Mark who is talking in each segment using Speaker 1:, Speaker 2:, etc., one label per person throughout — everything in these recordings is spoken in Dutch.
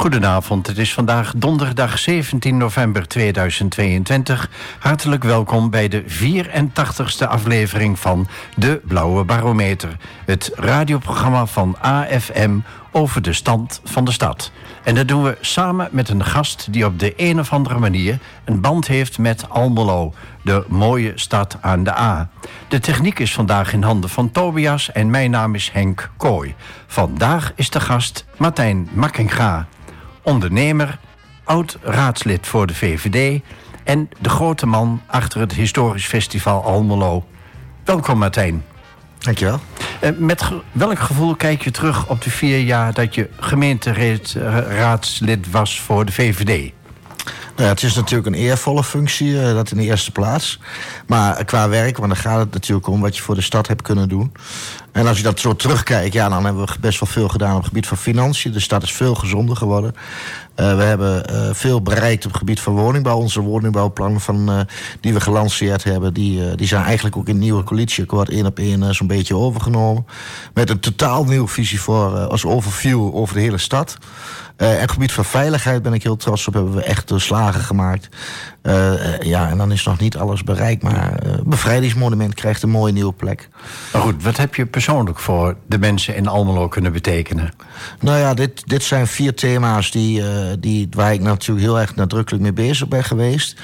Speaker 1: Goedenavond, het is vandaag donderdag 17 november 2022. Hartelijk welkom bij de 84ste aflevering van De Blauwe Barometer. Het radioprogramma van AFM over de stand van de stad. En dat doen we samen met een gast die op de een of andere manier een band heeft met Almelo, de mooie stad aan de A. De techniek is vandaag in handen van Tobias en mijn naam is Henk Kooi. Vandaag is de gast Martijn Makkinga, ondernemer, oud-raadslid voor de VVD en de grote man achter het historisch festival Almelo. Welkom Martijn.
Speaker 2: Dankjewel.
Speaker 1: Eh, met welk gevoel kijk je terug op de vier jaar dat je gemeenteraadslid was voor de VVD?
Speaker 2: Ja, het is natuurlijk een eervolle functie, eh, dat in de eerste plaats. Maar qua werk, want dan gaat het natuurlijk om wat je voor de stad hebt kunnen doen. En als je dat zo terugkijkt, ja, dan hebben we best wel veel gedaan op het gebied van financiën. De stad is veel gezonder geworden. Uh, we hebben uh, veel bereikt op het gebied van woningbouw. Onze woningbouwplannen van, die we gelanceerd hebben, die, die zijn eigenlijk ook in het nieuwe coalitieakkoord één op één zo'n beetje overgenomen. Met een totaal nieuwe visie voor als overview over de hele stad. En het gebied van veiligheid ben ik heel trots op. Hebben we echt slagen gemaakt. Uh, ja, en dan is nog niet alles bereikt. Maar uh, Bevrijdingsmonument krijgt een mooie nieuwe plek.
Speaker 1: Maar goed, wat heb je persoonlijk voor de mensen in Almelo kunnen betekenen?
Speaker 2: Nou ja, dit, dit zijn vier thema's die, die, waar ik natuurlijk heel erg nadrukkelijk mee bezig ben geweest.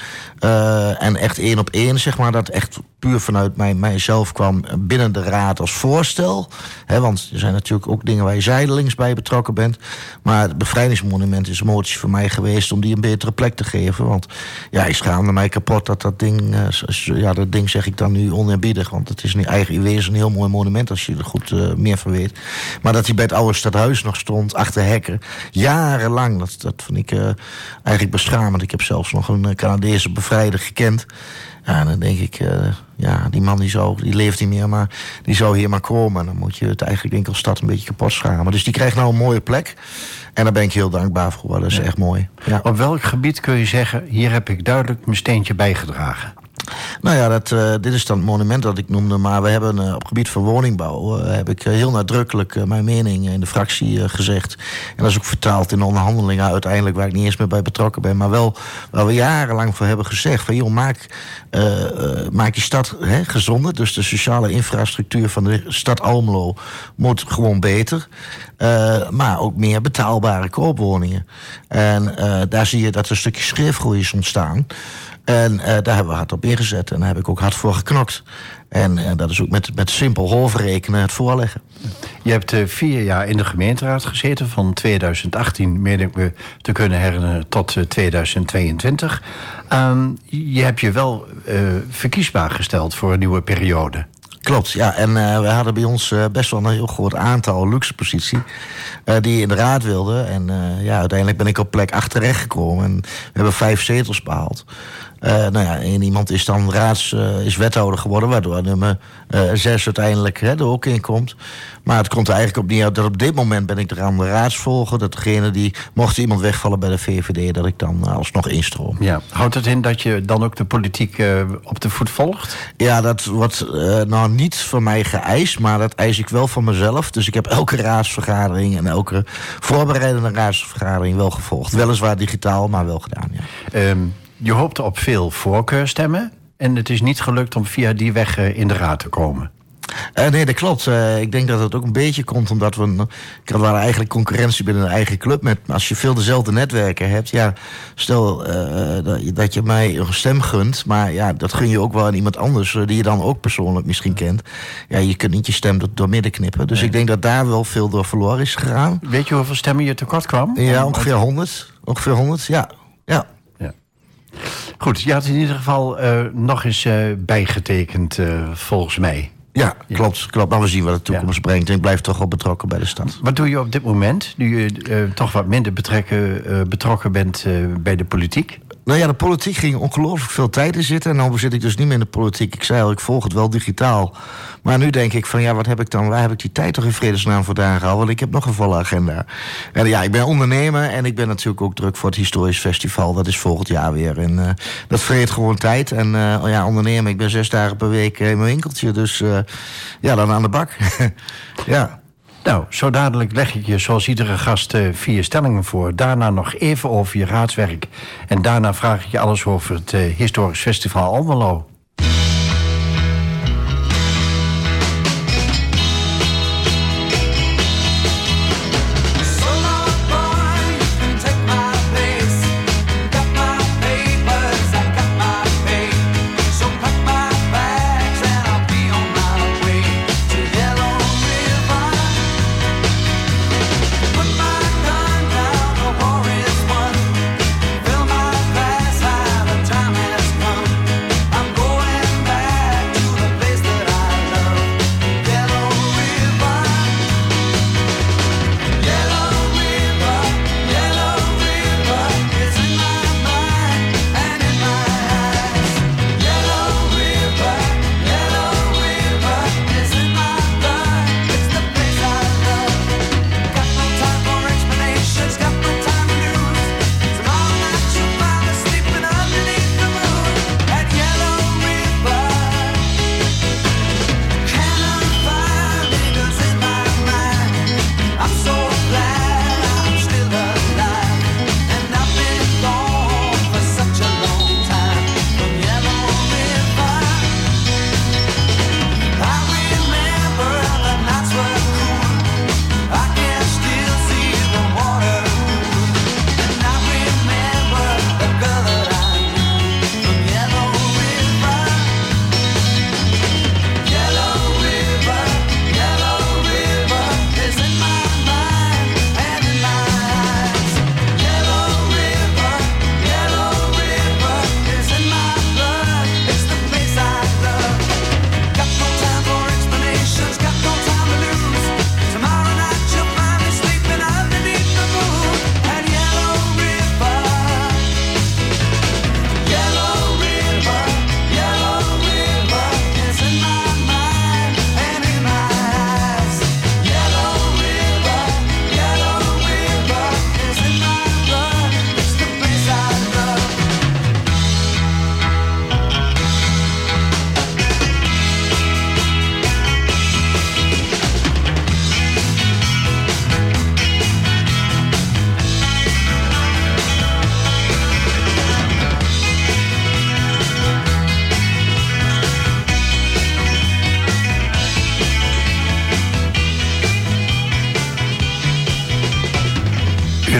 Speaker 2: en echt één op één, zeg maar, dat echt puur vanuit mij, mijzelf kwam binnen de raad als voorstel. He, want er zijn natuurlijk ook dingen waar je zijdelings bij betrokken bent. Maar het bevrijdingsmonument is een motie voor mij geweest om die een betere plek te geven. Want ja, ik schaamde mij kapot dat dat ding, uh, ja, dat ding zeg ik dan nu oneerbiedig. Want het is in eigen wezen een heel mooi monument als je er goed uh, meer van weet. Maar dat hij bij het oude stadhuis nog stond, achter hekken. Jarenlang, dat, dat vind ik uh, eigenlijk beschamend. Ik heb zelfs nog een Canadese bevrijder gekend. Ja, dan denk ik, ja, die man die, zou, die leeft niet meer, maar die zou hier maar komen. Dan moet je het eigenlijk als stad een beetje kapot schamen. Dus die krijgt nou een mooie plek. En daar ben ik heel dankbaar voor. Dat is ja. echt mooi.
Speaker 1: Ja. Op welk gebied kun je zeggen, hier heb ik duidelijk mijn steentje bijgedragen?
Speaker 2: Nou ja, dat, uh, dit is dan het monument dat ik noemde. Maar we hebben uh, op het gebied van woningbouw... Uh, heb ik heel nadrukkelijk mijn mening in de fractie gezegd. En dat is ook vertaald in onderhandelingen uiteindelijk... waar ik niet eens meer bij betrokken ben. Maar wel waar we jarenlang voor hebben gezegd... van joh, maak, maak die stad hè, gezonder. Dus de sociale infrastructuur van de stad Almelo moet gewoon beter. maar ook meer betaalbare koopwoningen. En daar zie je dat er een stukje schreefgroei is ontstaan... En uh, daar hebben we hard op ingezet. En daar heb ik ook hard voor geknokt. En uh, dat is ook met, met simpel hoofdrekenen het voorleggen.
Speaker 1: Je hebt uh, vier jaar in de gemeenteraad gezeten. Van 2018, meen ik me te kunnen herinneren, tot 2022. Um, je hebt je wel verkiesbaar gesteld voor een nieuwe periode.
Speaker 2: Klopt, ja. En uh, we hadden bij ons uh, best wel een heel groot aantal luxe positie uh, die in de raad wilden. En ja, uiteindelijk ben ik op plek 8 terechtgekomen. En we hebben vijf zetels behaald. Nou ja, en iemand is dan raads, is wethouder geworden, waardoor nummer 6 uiteindelijk hè, er ook in komt. Maar het komt er eigenlijk op neer dat op dit moment ben ik er aan de raadsvolger. Dat degene die, mocht iemand wegvallen bij de VVD, dat ik dan alsnog instroom.
Speaker 1: Ja. Houdt het in dat je dan ook de politiek op de voet volgt?
Speaker 2: Ja, dat wordt nou niet van mij geëist, maar dat eis ik wel van mezelf. Dus ik heb elke raadsvergadering en elke voorbereidende raadsvergadering wel gevolgd. Weliswaar digitaal, maar wel gedaan, ja.
Speaker 1: Um je hoopte op veel voorkeurstemmen. En het is niet gelukt om via die weg in de raad te komen.
Speaker 2: Uh, nee, dat klopt. Uh, ik denk dat het ook een beetje komt omdat we. Er waren eigenlijk concurrentie binnen een eigen club. Met, als je veel dezelfde netwerken hebt. Ja, stel uh, dat, dat, je mij een stem gunt. Maar ja, dat gun je ook wel aan iemand anders. die je dan ook persoonlijk misschien kent. Ja, je kunt niet je stem door, door midden knippen. Dus nee. ik denk dat daar wel veel door verloren is gegaan.
Speaker 1: Weet je hoeveel stemmen je tekort kwam?
Speaker 2: Ja, ongeveer 100. Ongeveer 100, ja. ja.
Speaker 1: Goed, je had in ieder geval uh, nog eens uh, bijgetekend, uh, volgens mij.
Speaker 2: Ja, klopt. klopt. Maar we zien wat de toekomst ja. brengt. En ik blijf toch wel betrokken bij de stad.
Speaker 1: Wat doe je op dit moment, nu je toch wat minder betrekken, betrokken bent bij de politiek?
Speaker 2: Nou ja, de politiek ging ongelooflijk veel tijd in zitten. En nu zit ik dus niet meer in de politiek. Ik zei al, ik volg het wel digitaal. Maar nu denk ik van, ja, wat heb ik dan... waar heb ik die tijd toch in vredesnaam voor gehaald? Want ik heb nog een volle agenda. En ja, ik ben ondernemer en ik ben natuurlijk ook druk voor het Historisch Festival. Dat is volgend jaar weer. En uh, dat vreet gewoon tijd. En uh, ja, ondernemer, ik ben zes dagen per week in mijn winkeltje. Dus ja, dan aan de bak. ja.
Speaker 3: Nou, zo dadelijk leg ik je zoals iedere gast uh, vier stellingen voor. Daarna nog even over je raadswerk. En daarna vraag ik je alles over het uh, Historisch Festival Almelo.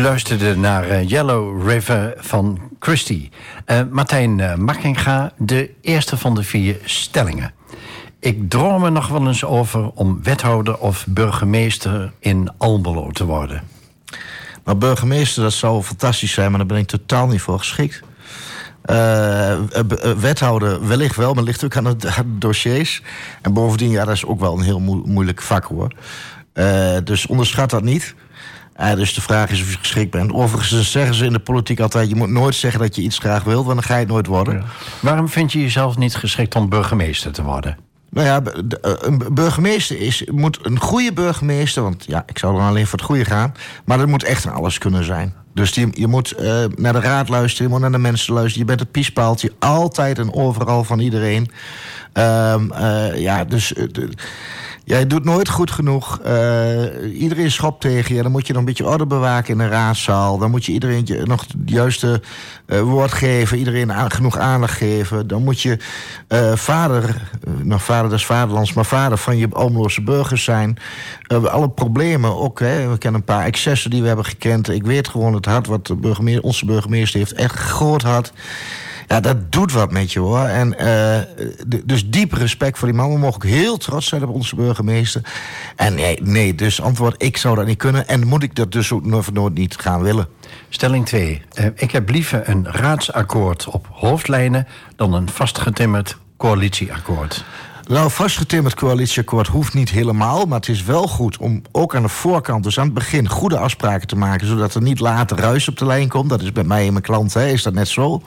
Speaker 3: Luisterde naar uh, Yellow River van Christie. Uh, Martijn uh, Makkinga, de eerste van de vier stellingen. Ik droom er nog wel eens over om wethouder of burgemeester in Almelo te worden.
Speaker 2: Maar burgemeester, dat zou fantastisch zijn, maar daar ben ik totaal niet voor geschikt. wethouder wellicht wel, maar ligt ook aan de, dossiers. En bovendien, ja, dat is ook wel een heel moeilijk vak hoor. dus onderschat dat niet. Uh, dus de vraag is of je geschikt bent. Overigens zeggen ze in de politiek altijd... je moet nooit zeggen dat je iets graag wilt, want dan ga je het nooit worden.
Speaker 3: Waarom vind je jezelf niet geschikt om burgemeester te worden?
Speaker 2: Nou ja, eh, een burgemeester is, moet een goede burgemeester... want ja, ik zou dan alleen voor het goede gaan... maar dat moet echt een alles kunnen zijn. Dus die, je moet uh, naar de raad luisteren, je moet naar de mensen luisteren... je bent het piespaaltje altijd en overal van iedereen. Um, uh, ja, dus... Jij doet nooit goed genoeg. Uh, iedereen schopt tegen je. Dan moet je nog een beetje orde bewaken in de raadzaal. Dan moet je iedereen nog het juiste uh, woord geven. Iedereen genoeg aandacht geven. Dan moet je uh, vader, nog vader des vaderlands, maar vader van je Almeloze burgers zijn. alle problemen ook. Hè. We kennen een paar excessen die we hebben gekend. Ik weet gewoon het hart wat de burgemeester, onze burgemeester heeft. Echt groot hart. Ja, dat doet wat met je hoor. En uh, dus diep respect voor die man. We mogen ook heel trots zijn op onze burgemeester. En nee, nee, dus antwoord, ik zou dat niet kunnen. En moet ik dat dus ook nooit niet gaan willen.
Speaker 3: Stelling 2. Uh, eh, ik heb liever een raadsakkoord op hoofdlijnen dan een vastgetimmerd coalitieakkoord.
Speaker 2: Nou, vastgetimmerd coalitieakkoord hoeft niet helemaal. Maar het is wel goed om ook aan de voorkant, dus aan het begin, goede afspraken te maken. Zodat er niet later ruis op de lijn komt. Dat is bij mij en mijn klant, hè, is dat net zo.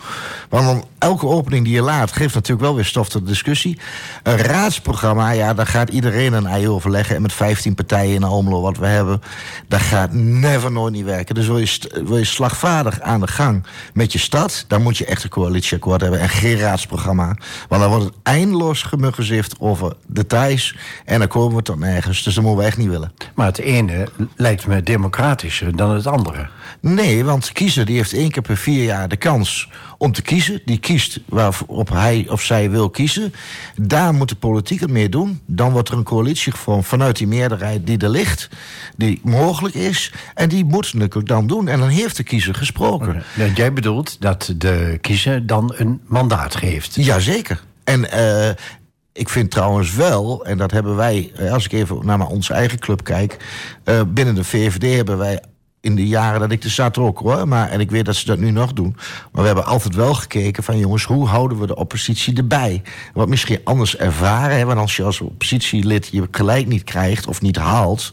Speaker 2: Want elke opening die je laat, geeft natuurlijk wel weer stof tot discussie. Een raadsprogramma, ja, daar gaat iedereen een ei overleggen. En met 15 partijen in Almelo, wat we hebben, dat gaat never nooit niet werken. Dus wil je, wil je slagvaardig aan de gang met je stad, dan moet je echt een coalitieakkoord hebben en geen raadsprogramma. Want dan wordt het eindeloos gemuggenzift over details. En dan komen we tot nergens. Dus dat moeten we echt niet willen.
Speaker 1: Maar het ene lijkt me democratischer dan het andere.
Speaker 2: Nee, want de kiezer die heeft één keer per vier jaar de kans om te kiezen. Die kiest waarop hij of zij wil kiezen. Daar moet de politiek het mee doen. Dan wordt er een coalitie gevormd vanuit die meerderheid die er ligt. Die mogelijk is. En die moet natuurlijk dan doen. En dan heeft de kiezer gesproken.
Speaker 1: Jij bedoelt dat de kiezer dan een mandaat geeft?
Speaker 2: Jazeker. En uh, ik vind trouwens wel, en dat hebben wij, eh, als ik even naar onze eigen club kijk, uh, binnen de VVD hebben wij in de jaren dat ik er zat ook hoor. Maar, en ik weet dat ze dat nu nog doen. Maar we hebben altijd wel gekeken van jongens, hoe houden we de oppositie erbij? Wat misschien anders ervaren. Hè, want als je als oppositielid je gelijk niet krijgt of niet haalt.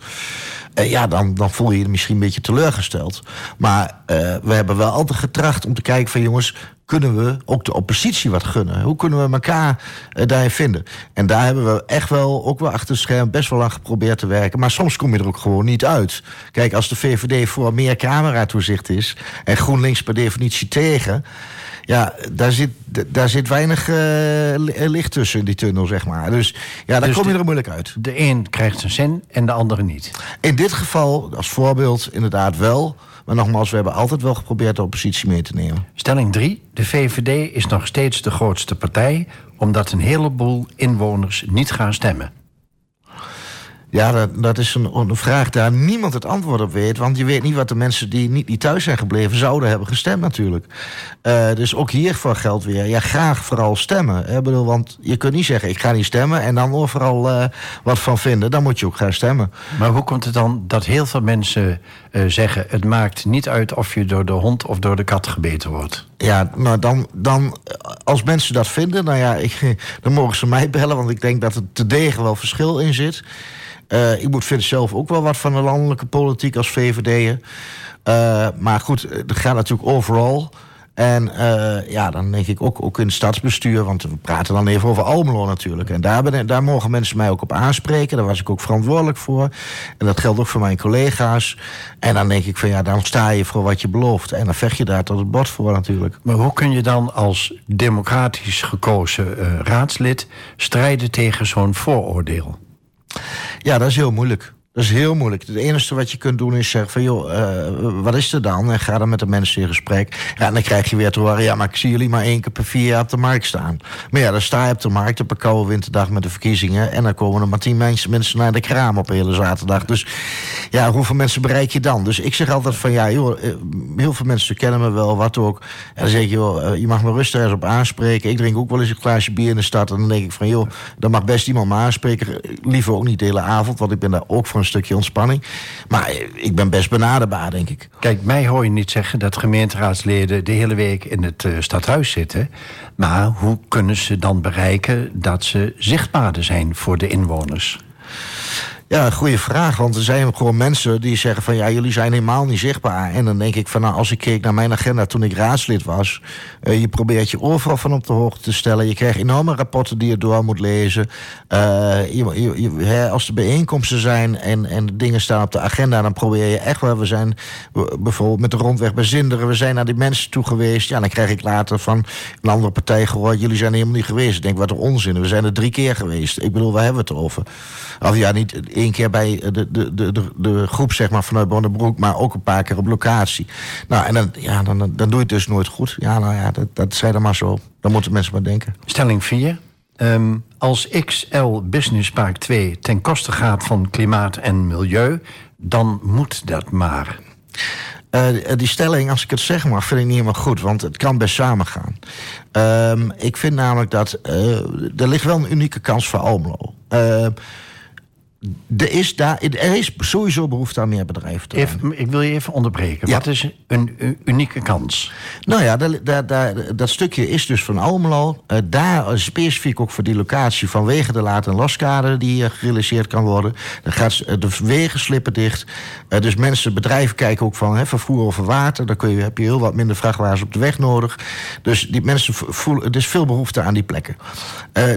Speaker 2: Uh, ja, dan, dan voel je je misschien een beetje teleurgesteld. Maar we hebben wel altijd getracht om te kijken van jongens, kunnen we ook de oppositie wat gunnen? Hoe kunnen we elkaar uh, daarin vinden? En daar hebben we echt wel, ook wel achter het scherm, best wel lang geprobeerd te werken. Maar soms kom je er ook gewoon niet uit. Kijk, als de VVD voor meer cameratoezicht is en GroenLinks per definitie tegen. Ja, daar zit, daar zit weinig uh, licht tussen in die tunnel, zeg maar. Dus ja, daar dus kom je er moeilijk uit.
Speaker 1: De een krijgt zijn zin en de andere niet.
Speaker 2: In dit geval, als voorbeeld, inderdaad wel. Maar nogmaals, we hebben altijd wel geprobeerd de oppositie mee te nemen.
Speaker 1: Stelling 3. De VVD is nog steeds de grootste partij... omdat een heleboel inwoners niet gaan stemmen.
Speaker 2: Ja, dat, dat is een, een, vraag daar niemand het antwoord op weet. Want je weet niet wat de mensen die niet, niet thuis zijn gebleven zouden hebben gestemd natuurlijk. Uh, dus ook hiervoor geldt weer, ja, graag vooral stemmen. Hè? Bedoel, want je kunt niet zeggen, ik ga niet stemmen... en dan overal uh, wat van vinden. Dan moet je ook gaan stemmen.
Speaker 1: Maar hoe komt het dan dat heel veel mensen uh, zeggen... het maakt niet uit of je door de hond of door de kat gebeten wordt?
Speaker 2: Ja, nou dan, dan als mensen dat vinden, nou ja, ik, dan mogen ze mij bellen... want ik denk dat er te degen wel verschil in zit... Uh, ik moet vind zelf ook wel wat van de landelijke politiek als VVD'er. Uh, maar goed, het gaat natuurlijk overal. En ja, dan denk ik ook, ook in het stadsbestuur, want we praten dan even over Almelo natuurlijk. En daar mogen mensen mij ook op aanspreken. Daar was ik ook verantwoordelijk voor. En dat geldt ook voor mijn collega's. En dan denk ik van ja, dan sta je voor wat je belooft. En dan vecht je daar tot het bord voor natuurlijk.
Speaker 1: Maar hoe kun je dan als democratisch gekozen uh, raadslid strijden tegen zo'n vooroordeel?
Speaker 2: Ja, dat is heel moeilijk. Dat is heel moeilijk. Het enige wat je kunt doen is zeggen van... joh, uh, wat is er dan? En ga dan met de mensen in gesprek. Ja, en dan krijg je weer te horen... ja, maar ik zie jullie maar één keer per vier jaar op de markt staan. Maar ja, dan sta je op de markt op een koude winterdag met de verkiezingen... en dan komen er maar tien mensen naar de kraam op een hele zaterdag. Dus ja, hoeveel mensen bereik je dan? Dus ik zeg altijd van ja, joh, eh, heel veel mensen kennen me wel, wat ook. En dan zeg je, joh, eh, je mag me rustig eens op aanspreken. Ik drink ook wel eens een glaasje bier in de stad... en dan denk ik van, joh, dan mag best iemand me aanspreken. Liever ook niet de hele avond, want ik ben daar ook een stukje ontspanning. Maar ik ben best benaderbaar, denk ik.
Speaker 1: Kijk, mij hoor je niet zeggen dat gemeenteraadsleden de hele week in het uh, stadhuis zitten. Maar hoe kunnen ze dan bereiken dat ze zichtbaarder zijn voor de inwoners?
Speaker 2: Ja, goede vraag. Want er zijn gewoon mensen die zeggen van ja, jullie zijn helemaal niet zichtbaar. En dan denk ik van nou, als ik keek naar mijn agenda toen ik raadslid was. Uh, je probeert je overal van op de hoogte te stellen. Je krijgt enorme rapporten die je door moet lezen. Uh, je, je, je, als er bijeenkomsten zijn en, en dingen staan op de agenda, dan probeer je echt wel. We zijn bijvoorbeeld met de rondweg bij Zinderen. We zijn naar die mensen toe geweest. Ja, dan krijg ik later van een andere partij gehoord. Jullie zijn helemaal niet geweest. Ik denk wat een onzin. We zijn er drie keer geweest. Ik bedoel, waar hebben we het over? Of ja, niet één keer bij de, de, de, de, groep zeg maar, vanuit Bonnebroek, maar ook een paar keer op locatie. Nou, en dan, ja, dan, dan doe je het dus nooit goed. Ja, nou ja, dat, dat zei dan maar zo. Dan moeten mensen maar denken.
Speaker 1: Stelling 4. Um, ehm, als XL Business Park 2 ten koste gaat van klimaat en milieu, dan moet dat maar.
Speaker 2: Uh, die stelling, als ik het zeg mag, vind ik niet helemaal goed. Want het kan best samengaan. Uh, ik vind namelijk dat uh, er ligt wel een unieke kans voor Almelo. Uh, er is, daar, er is sowieso behoefte aan meer bedrijven.
Speaker 1: Even, ik wil je even onderbreken. Wat is een unieke kans?
Speaker 2: Nou ja, dat, dat, dat stukje is dus van Almelo. Uh, daar specifiek ook voor die locatie vanwege de laat- en loskade die uh, gerealiseerd kan worden. Dan gaat uh, de wegen slippen dicht. dus mensen, bedrijven kijken ook van hè, vervoer over water. Dan kun je, heb je heel wat minder vrachtwagens op de weg nodig. Dus die mensen voelen, er is veel behoefte aan die plekken.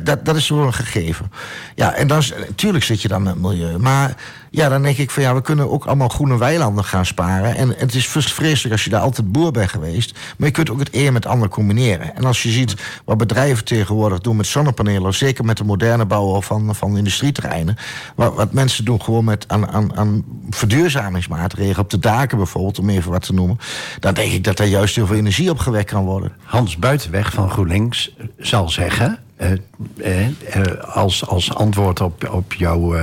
Speaker 2: dat, dat is gewoon een gegeven. Ja, en dan natuurlijk zit je dan milieu. Maar ja, dan denk ik van ja, we kunnen ook allemaal groene weilanden gaan sparen. En het is vreselijk als je daar altijd boer bent geweest. Maar je kunt ook het een met ander combineren. En als je ziet wat bedrijven tegenwoordig doen met zonnepanelen, zeker met de moderne bouwen van, van industrieterreinen. Wat, wat mensen doen gewoon met aan, aan, aan verduurzamingsmaatregelen op de daken bijvoorbeeld, om even wat te noemen. Dan denk ik dat daar juist heel veel energie op gewekt kan worden.
Speaker 1: Hans Buitenweg van GroenLinks zal zeggen. Uh, uh, als, als antwoord op, op jouw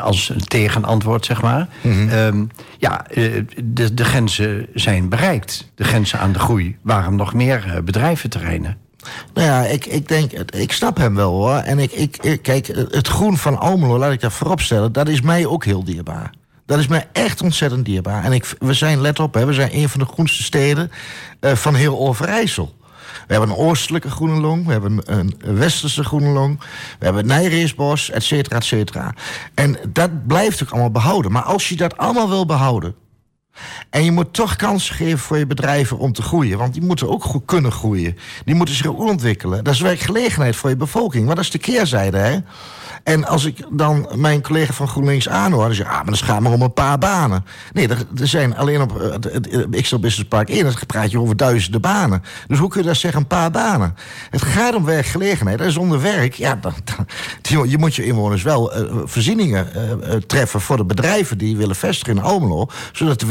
Speaker 1: als een tegenantwoord, zeg maar. Mhm. Ehm, ja, eh, de, de grenzen zijn bereikt. De grenzen aan de groei. Waarom nog meer eh, bedrijventerreinen?
Speaker 2: Nou ja, ik, ik denk, ik snap hem wel hoor. En ik, ik, kijk, het groen van Almelo, laat ik dat voorop stellen, dat is mij ook heel dierbaar. Dat is mij echt ontzettend dierbaar. En ik, we zijn, let op, hè, we zijn een van de groenste steden uh, van heel Overijssel. We hebben een oostelijke groene long, we hebben een westerse groene long, we hebben Nijreesbos, et cetera, et cetera. En dat blijft ook allemaal behouden. Maar als je dat allemaal wil behouden, en je moet toch kansen geven voor je bedrijven om te groeien. Want die moeten ook goed kunnen groeien. Die moeten zich ook ontwikkelen. Dat is werkgelegenheid voor je bevolking. Maar dat is de keerzijde, hè? En als ik dan mijn collega van GroenLinks aanhoor... dan zeg ik, ah, maar dan gaat maar om een paar banen. Nee, er, er zijn alleen op uh, het XL Business Park 1... dan praat je over duizenden banen. Dus hoe kun je dat zeggen, een paar banen? Het gaat om werkgelegenheid. En zonder werk, ja, dan, dan, je moet je inwoners wel uh, voorzieningen uh, treffen... voor de bedrijven die willen vestigen in Almelo... zodat de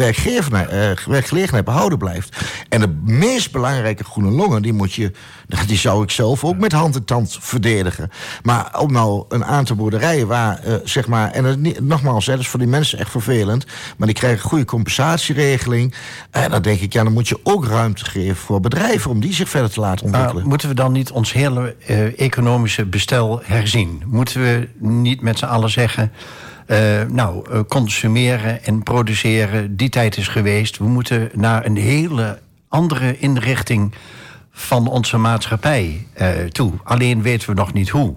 Speaker 2: werkgelegenheid behouden blijft. En de meest belangrijke groene longen, die moet je... die zou ik zelf ook met hand en tand verdedigen. Maar om nou een aantal aantal boerderijen waar, uh, zeg maar, en het, niet, nogmaals, hè, dat is voor die mensen echt vervelend, maar die krijgen een goede compensatieregeling. En dan denk ik, ja, dan moet je ook ruimte geven voor bedrijven om die zich verder te laten ontwikkelen.
Speaker 1: Moeten we dan niet ons hele uh, economische bestel herzien? Moeten we niet met z'n allen zeggen. Uh, nou, uh, consumeren en produceren, die tijd is geweest. We moeten naar een hele andere inrichting van onze maatschappij uh, toe. Alleen weten we nog niet hoe.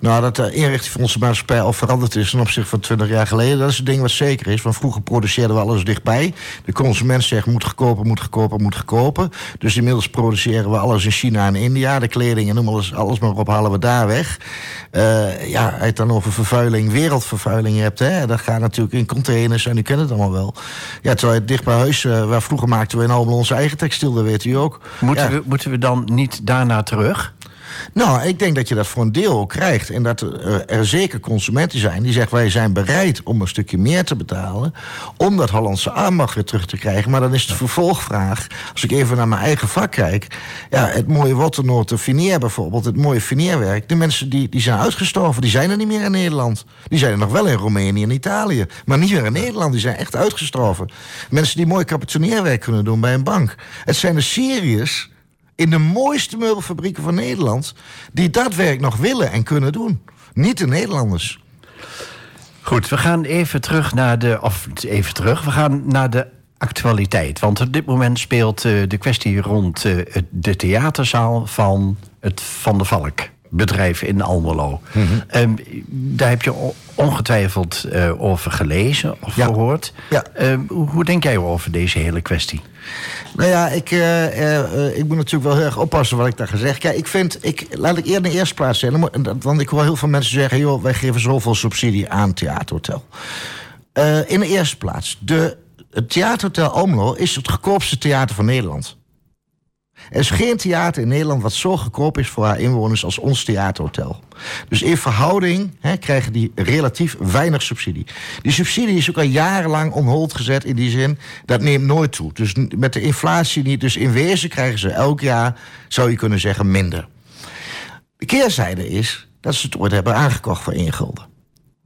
Speaker 2: Nou, dat de inrichting van onze maatschappij al veranderd is ten opzichte van 20 jaar geleden, dat is het ding wat zeker is. Want vroeger produceerden we alles dichtbij. De consument zegt moet gekopen, moet gekopen, moet gekopen. Dus inmiddels produceren we alles in China en India. De kleding en noem alles, alles maar op, halen we daar weg. Uh, ja, als je het dan over vervuiling, wereldvervuiling hebt, hè, dat gaat natuurlijk in containers en u kent het allemaal wel. Ja, terwijl het dicht bij huis, uh, waar vroeger maakten we in allemaal onze eigen textiel, dat weet u ook.
Speaker 1: Moeten, ja. we, moeten we dan niet daarna terug?
Speaker 2: Nou, ik denk dat je dat voor een deel ook krijgt. En dat er, er zeker consumenten zijn die zeggen... wij zijn bereid om een stukje meer te betalen... om dat Hollandse aanmacht weer terug te krijgen. Maar dan is de vervolgvraag, als ik even naar mijn eigen vak kijk... ja, het mooie Wattennoorten Fineer bijvoorbeeld, het mooie Fineerwerk... de mensen die, die zijn uitgestorven, die zijn er niet meer in Nederland. Die zijn er nog wel in Roemenië en Italië. Maar niet meer in Nederland, die zijn echt uitgestorven. Mensen die mooi kapitoneerwerk kunnen doen bij een bank. Het zijn de Syriërs in de mooiste meubelfabrieken van Nederland... die dat werk nog willen en kunnen doen. Niet de Nederlanders.
Speaker 1: Goed, we gaan even terug naar de... of even terug, we gaan naar de actualiteit. Want op dit moment speelt uh, de kwestie rond uh, de theaterzaal van het Van de Valk bedrijf in Almelo. Mm -hmm. um, daar heb je ongetwijfeld uh, over gelezen of ja. gehoord. Ja. Um, hoe denk jij over deze hele kwestie?
Speaker 2: Nou ja, ik, uh, uh, ik moet natuurlijk wel heel erg oppassen wat ik daar gezegd. Kijk, ik vind, ik, laat ik eerder in de eerste plaats zeggen... want ik hoor heel veel mensen zeggen... joh, wij geven zoveel subsidie aan Theaterhotel. In de eerste plaats, de, het Theaterhotel Almelo is het goedkoopste theater van Nederland. Er is geen theater in Nederland wat zo goedkoop is voor haar inwoners als ons theaterhotel. Dus in verhouding krijgen die relatief weinig subsidie. Die subsidie is ook al jarenlang onhold gezet in die zin, dat neemt nooit toe. Dus met de inflatie niet. Dus in wezen krijgen ze elk jaar, zou je kunnen zeggen, minder. De keerzijde is dat ze het ooit hebben aangekocht voor één gulden.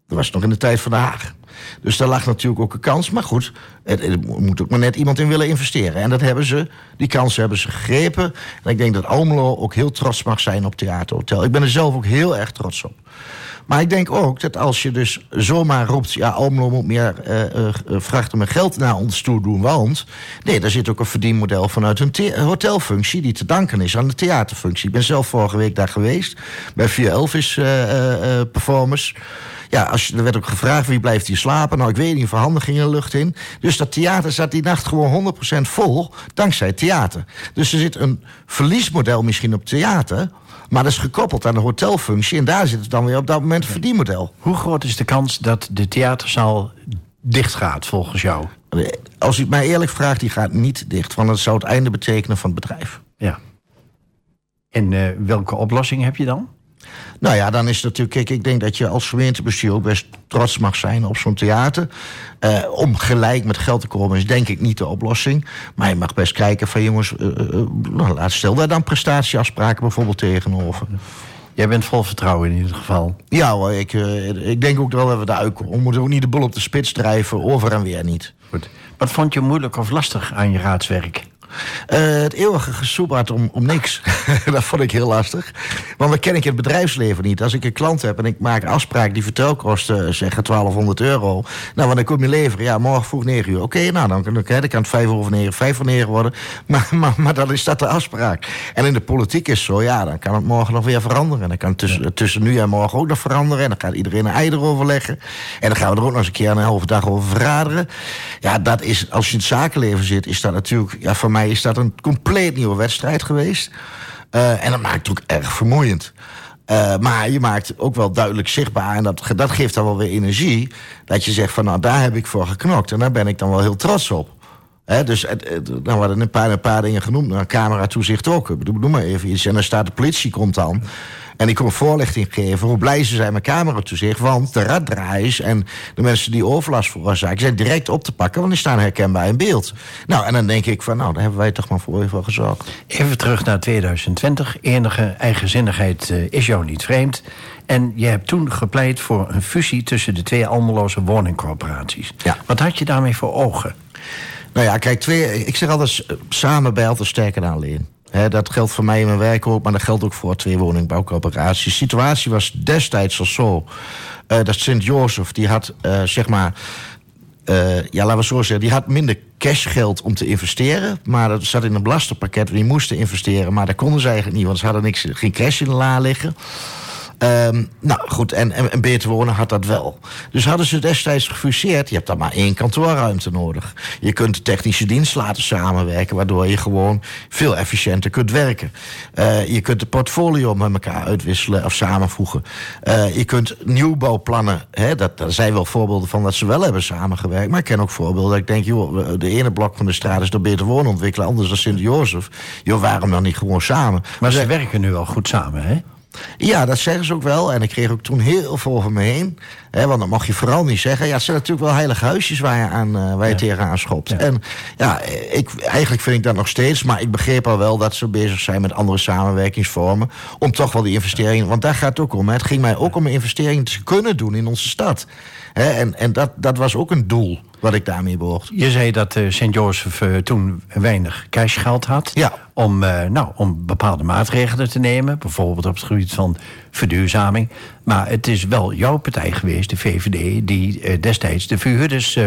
Speaker 2: Dat was nog in de tijd van de Haag. Dus daar lag natuurlijk ook een kans. Maar goed, er, moet ook maar net iemand in willen investeren. En dat hebben ze, die kans hebben ze gegrepen. En ik denk dat Almelo ook heel trots mag zijn op Theaterhotel. Ik ben er zelf ook heel erg trots op. Maar ik denk ook dat als je dus zomaar roept... ja, Almelo moet meer uh, uh, vrachten met geld naar ons toe doen, want... nee, daar zit ook een verdienmodel vanuit een hotelfunctie... die te danken is aan de theaterfunctie. Ik ben zelf vorige week daar geweest... bij 4 Elvis uh, performers... ja, als, er werd ook gevraagd wie blijft hier slapen. Nou, ik weet niet, verhandigingen de lucht in. Dus dat theater zat die nacht gewoon 100% vol, dankzij theater. Dus er zit een verliesmodel misschien op theater... Maar dat is gekoppeld aan de hotelfunctie. En daar zit het dan weer op dat moment een verdienmodel.
Speaker 1: Hoe groot is de kans dat de theaterzaal dicht gaat volgens jou?
Speaker 2: Als u het mij eerlijk vraagt, die gaat niet dicht. Want dat zou het einde betekenen van het bedrijf.
Speaker 1: Ja. En uh, welke oplossing heb je dan?
Speaker 2: Nou ja, dan is het natuurlijk. Kijk, ik denk dat je als gemeentebestuur ook best trots mag zijn op zo'n theater. Uh, om gelijk met geld te komen is denk ik niet de oplossing. Maar je mag best kijken van jongens, uh, uh, laat stel daar dan prestatieafspraken bijvoorbeeld tegenover.
Speaker 1: Jij bent vol vertrouwen in ieder geval.
Speaker 2: Ja hoor, ik, ik denk ook wel dat we daar uitkomen. We moeten ook niet de bol op de spits drijven, over en weer niet.
Speaker 1: Goed. Wat vond je moeilijk of lastig aan je raadswerk?
Speaker 2: Uh, het eeuwige gesoebaard om, om niks. dat vond ik heel lastig. Want dan ken ik het bedrijfsleven niet. Als ik een klant heb en ik maak een afspraak die vertelkosten uh, zeggen 1200 euro. Nou, wanneer kom je leveren? Ja, morgen vroeg 9 uur. Oké, okay, nou, dan, dan, dan, kan het 5 over 9, 5 voor 9 worden. Maar, maar, maar dan is dat de afspraak. En in de politiek is zo, ja, dan kan het morgen nog weer veranderen. En dan kan het tussen, tussen nu en morgen ook nog veranderen. En dan gaat iedereen een ei erover leggen. En dan gaan we er ook nog eens een keer een halve dag over verraderen. Ja, dat is, als je in het zakenleven zit, is dat natuurlijk, ja, voor mij is dat een compleet nieuwe wedstrijd geweest. Uh, en dat maakt het ook erg vermoeiend. Uh, maar je maakt ook wel duidelijk zichtbaar, en dat, dat geeft dan wel weer energie, dat je zegt van nou daar heb ik voor geknokt en daar ben ik dan wel heel trots op. He, dus nou, we hadden een paar, een paar dingen genoemd, nou, camera toezicht ook. Bedoel, maar even iets. En dan staat de politie komt dan. En ik kon voorlichting geven hoe blij ze zijn met camera toezicht. Want de raddraaiers en de mensen die overlast veroorzaken... zijn direct op te pakken, want die staan herkenbaar in beeld. Nou, en dan denk ik van, nou, daar hebben wij toch maar voor even gezorgd.
Speaker 1: Even terug naar 2020. Enige eigenzinnigheid uh, is jou niet vreemd. En je hebt toen gepleit voor een fusie tussen de twee Almeloze woningcorporaties.
Speaker 2: Ja.
Speaker 1: Wat had je daarmee voor ogen?
Speaker 2: Nou ja, kijk, twee, ik zeg altijd samen bij altijd sterker dan alleen. Dat geldt voor mij in mijn werk ook, maar dat geldt ook voor twee woningbouwcorporaties. De situatie was destijds al zo uh, dat Sint-Jozef, die had uh, zeg maar. Uh, ja, laten we zo zeggen, die had minder cashgeld om te investeren. Maar dat zat in een belastingpakket. Die moesten investeren, maar dat konden ze eigenlijk niet, want ze hadden niks, geen cash in de la liggen. Um, nou goed, en, en, en Beter Wonen had dat wel. Dus hadden ze destijds gefuseerd. Je hebt dan maar één kantoorruimte nodig. Je kunt de technische dienst laten samenwerken, waardoor je gewoon veel efficiënter kunt werken. Uh, je kunt de portfolio met elkaar uitwisselen of samenvoegen. Uh, je kunt nieuwbouwplannen, hè, dat, daar zijn wel voorbeelden van dat ze wel hebben samengewerkt. Maar ik ken ook voorbeelden dat ik denk, joh, de ene blok van de straat is door Beter Wonen ontwikkelen, anders dan Sint-Jozef. Joh, waarom dan niet gewoon samen?
Speaker 1: Maar ze werken nu wel goed samen, hè?
Speaker 2: Ja, dat zeggen ze ook wel. En ik kreeg ook toen heel veel over me heen. Hè, want dat mag je vooral niet zeggen. Ja, het zijn natuurlijk wel heilige huisjes waar je, aan, uh, waar je ja. tegenaan schopt. Ja. En ja, ik, eigenlijk vind ik dat nog steeds. Maar ik begreep al wel dat ze bezig zijn met andere samenwerkingsvormen. Om toch wel die investeringen. Want daar gaat het ook om. Hè. Het ging mij ook om een investering te kunnen doen in onze stad. En en dat, dat was ook een doel wat ik daarmee behoort.
Speaker 1: Je zei dat uh, Sint-Jozef uh, toen weinig cashgeld had.
Speaker 2: Ja.
Speaker 1: Om, uh, nou, om bepaalde maatregelen te nemen. Bijvoorbeeld op het gebied van verduurzaming. Maar het is wel jouw partij geweest, de VVD... die destijds de verhuurders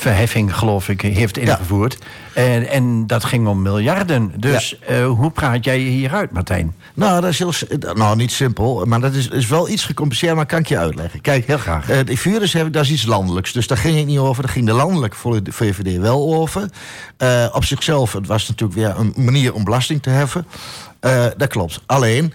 Speaker 1: verheffing, geloof ik, heeft ingevoerd. Ja. En, en dat ging om miljarden. Dus ja. uh, hoe praat jij je hieruit, Martijn?
Speaker 2: Nou, dat is heel, nou, niet simpel, maar dat is, is wel iets gecompliceerd, maar kan ik je uitleggen. Kijk,
Speaker 1: heel graag.
Speaker 2: Uh, de vuurders hebben, dat is iets landelijks, dus daar ging ik niet over. Daar ging de landelijke VVD wel over. Uh, op zichzelf, het was natuurlijk weer een manier om belasting te heffen. dat klopt. Alleen,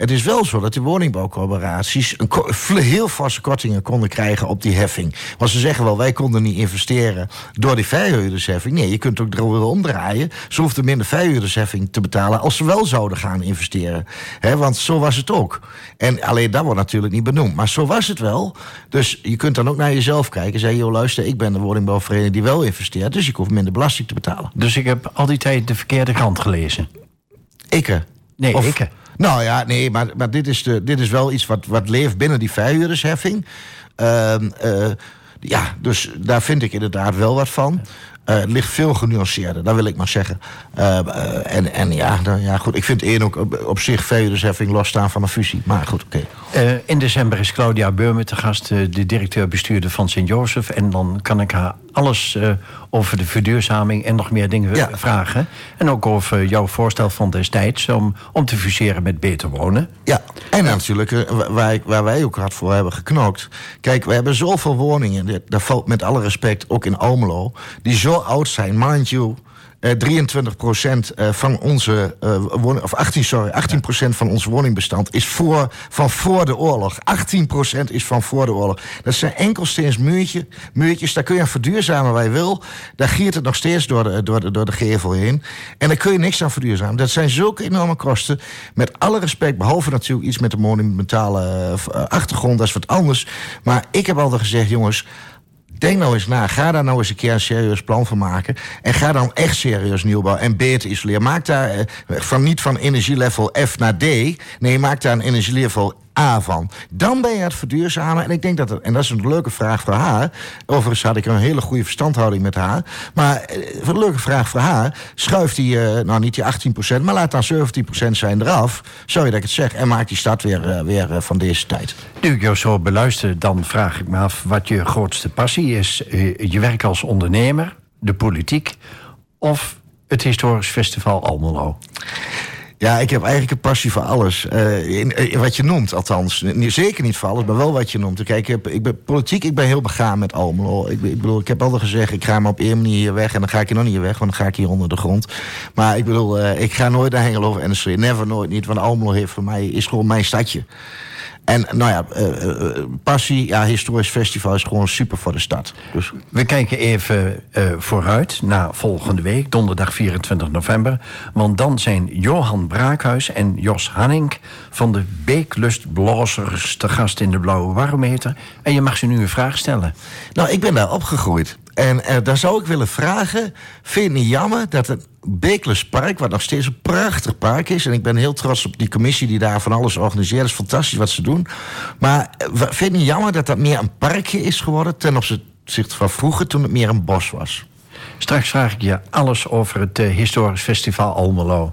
Speaker 2: het is wel zo dat de woningbouwcorporaties een heel vaste kortingen konden krijgen op die heffing. Want ze zeggen wel, wij konden niet investeren door die verhuurdersheffing. Nee, je kunt ook er omdraaien. Ze hoefden minder verhuurdersheffing te betalen als ze wel zouden gaan investeren. He, want zo was het ook. En alleen dat wordt natuurlijk niet benoemd. Maar zo was het wel. Dus je kunt dan ook naar jezelf kijken. Zeg, joh, luister, ik ben de woningbouwvereniging die wel investeert. Dus ik hoef minder belasting te betalen.
Speaker 1: Dus ik heb al die tijd de verkeerde krant gelezen?
Speaker 2: Ikke.
Speaker 1: Nee, of, ikke.
Speaker 2: Nou ja, nee, maar, maar dit, is de, dit is wel iets wat, wat leeft binnen die verhuurdersheffing. Uh, uh, ja, dus daar vind ik inderdaad wel wat van. Uh, het ligt veel genuanceerder, dat wil ik maar zeggen. Uh, uh, en, en ja, dan, ja, goed, ik vind één ook op, op zich verhuurdersheffing losstaan van een fusie. Maar goed, oké.
Speaker 1: In december is Claudia Beurme te gast, de directeur-bestuurder van Sint-Jozef. En dan kan ik haar
Speaker 3: alles uh, over de verduurzaming en nog meer dingen ja. vragen. En ook over jouw voorstel van destijds om, om te fuseren met Beter Wonen.
Speaker 2: Ja, en natuurlijk uh, waar, waar, wij ook hard voor hebben geknokt. Kijk, we hebben zoveel woningen, dat valt met alle respect ook in Almelo... die zo oud zijn, mind you... 23% eh, eh, van onze uh, woning, of 18, sorry, 18% van ons woningbestand is voor, van voor de oorlog. 18% is van voor de oorlog. Dat zijn enkelsteens muurtje, muurtjes. Daar kun je aan verduurzamen waar je wil. Daar giert het nog steeds door de, door, de, door de gevel heen. En daar kun je niks aan verduurzamen. Dat zijn zulke enorme kosten. Met alle respect, behalve natuurlijk iets met de monumentale achtergrond, dat is wat anders. Maar ik heb altijd gezegd, jongens. Denk nou eens na. Ga daar nou eens een keer een serieus plan van maken. En ga dan echt serieus nieuwbouw en beter isoleren. Maak daar eh, van, niet van energielevel F naar D. Nee, maak daar een energielevel A van. Dan ben je het verduurzamen. En ik denk dat en dat is een leuke vraag voor haar. Overigens had ik een hele goede verstandhouding met haar. Maar eh, een leuke vraag voor haar. Schuif die, uh, nou niet die 18%, maar laat dan 17% zijn eraf. Sorry dat ik het zeg. En maak die stad weer, uh, weer van deze tijd.
Speaker 3: Nu ik jou zo beluister, dan vraag ik me af wat je grootste passie is. je werk als ondernemer, de politiek of het historisch festival Almelo?
Speaker 2: Ja, ik heb eigenlijk een passie voor alles. Uh, in, in, wat je noemt, althans. Zeker niet voor alles, maar wel wat je noemt. Kijk, ik, heb, ik ben politiek, ik ben heel begaan met Almelo. Ik, ik, bedoel, ik heb altijd gezegd, ik ga maar op één manier hier weg... en dan ga ik hier nog niet weg, want dan ga ik hier onder de grond. Maar ik bedoel, uh, ik ga nooit naar Hengelo of NSC. Never, nooit niet. Want Almelo heeft voor mij, is gewoon mijn stadje. En nou ja, uh, passie, ja, historisch festival is gewoon super voor de stad. Dus.
Speaker 3: We kijken even uh, vooruit naar volgende week, donderdag 24 november. Want dan zijn Johan Braakhuis en Jos Hanning van de Beeklustblazers te gast in de Blauwe Barometer. En je mag ze nu een vraag stellen.
Speaker 2: Nou, ik ben daar opgegroeid. En uh, daar zou ik willen vragen: vind je niet jammer dat het Park, wat nog steeds een prachtig park is. En ik ben heel trots op die commissie die daar van alles organiseert. Het is fantastisch wat ze doen. Maar uh, vind je jammer dat dat meer een parkje is geworden ten opzichte van vroeger toen het meer een bos was?
Speaker 3: Straks vraag ik je alles over het uh, historisch festival Almelo.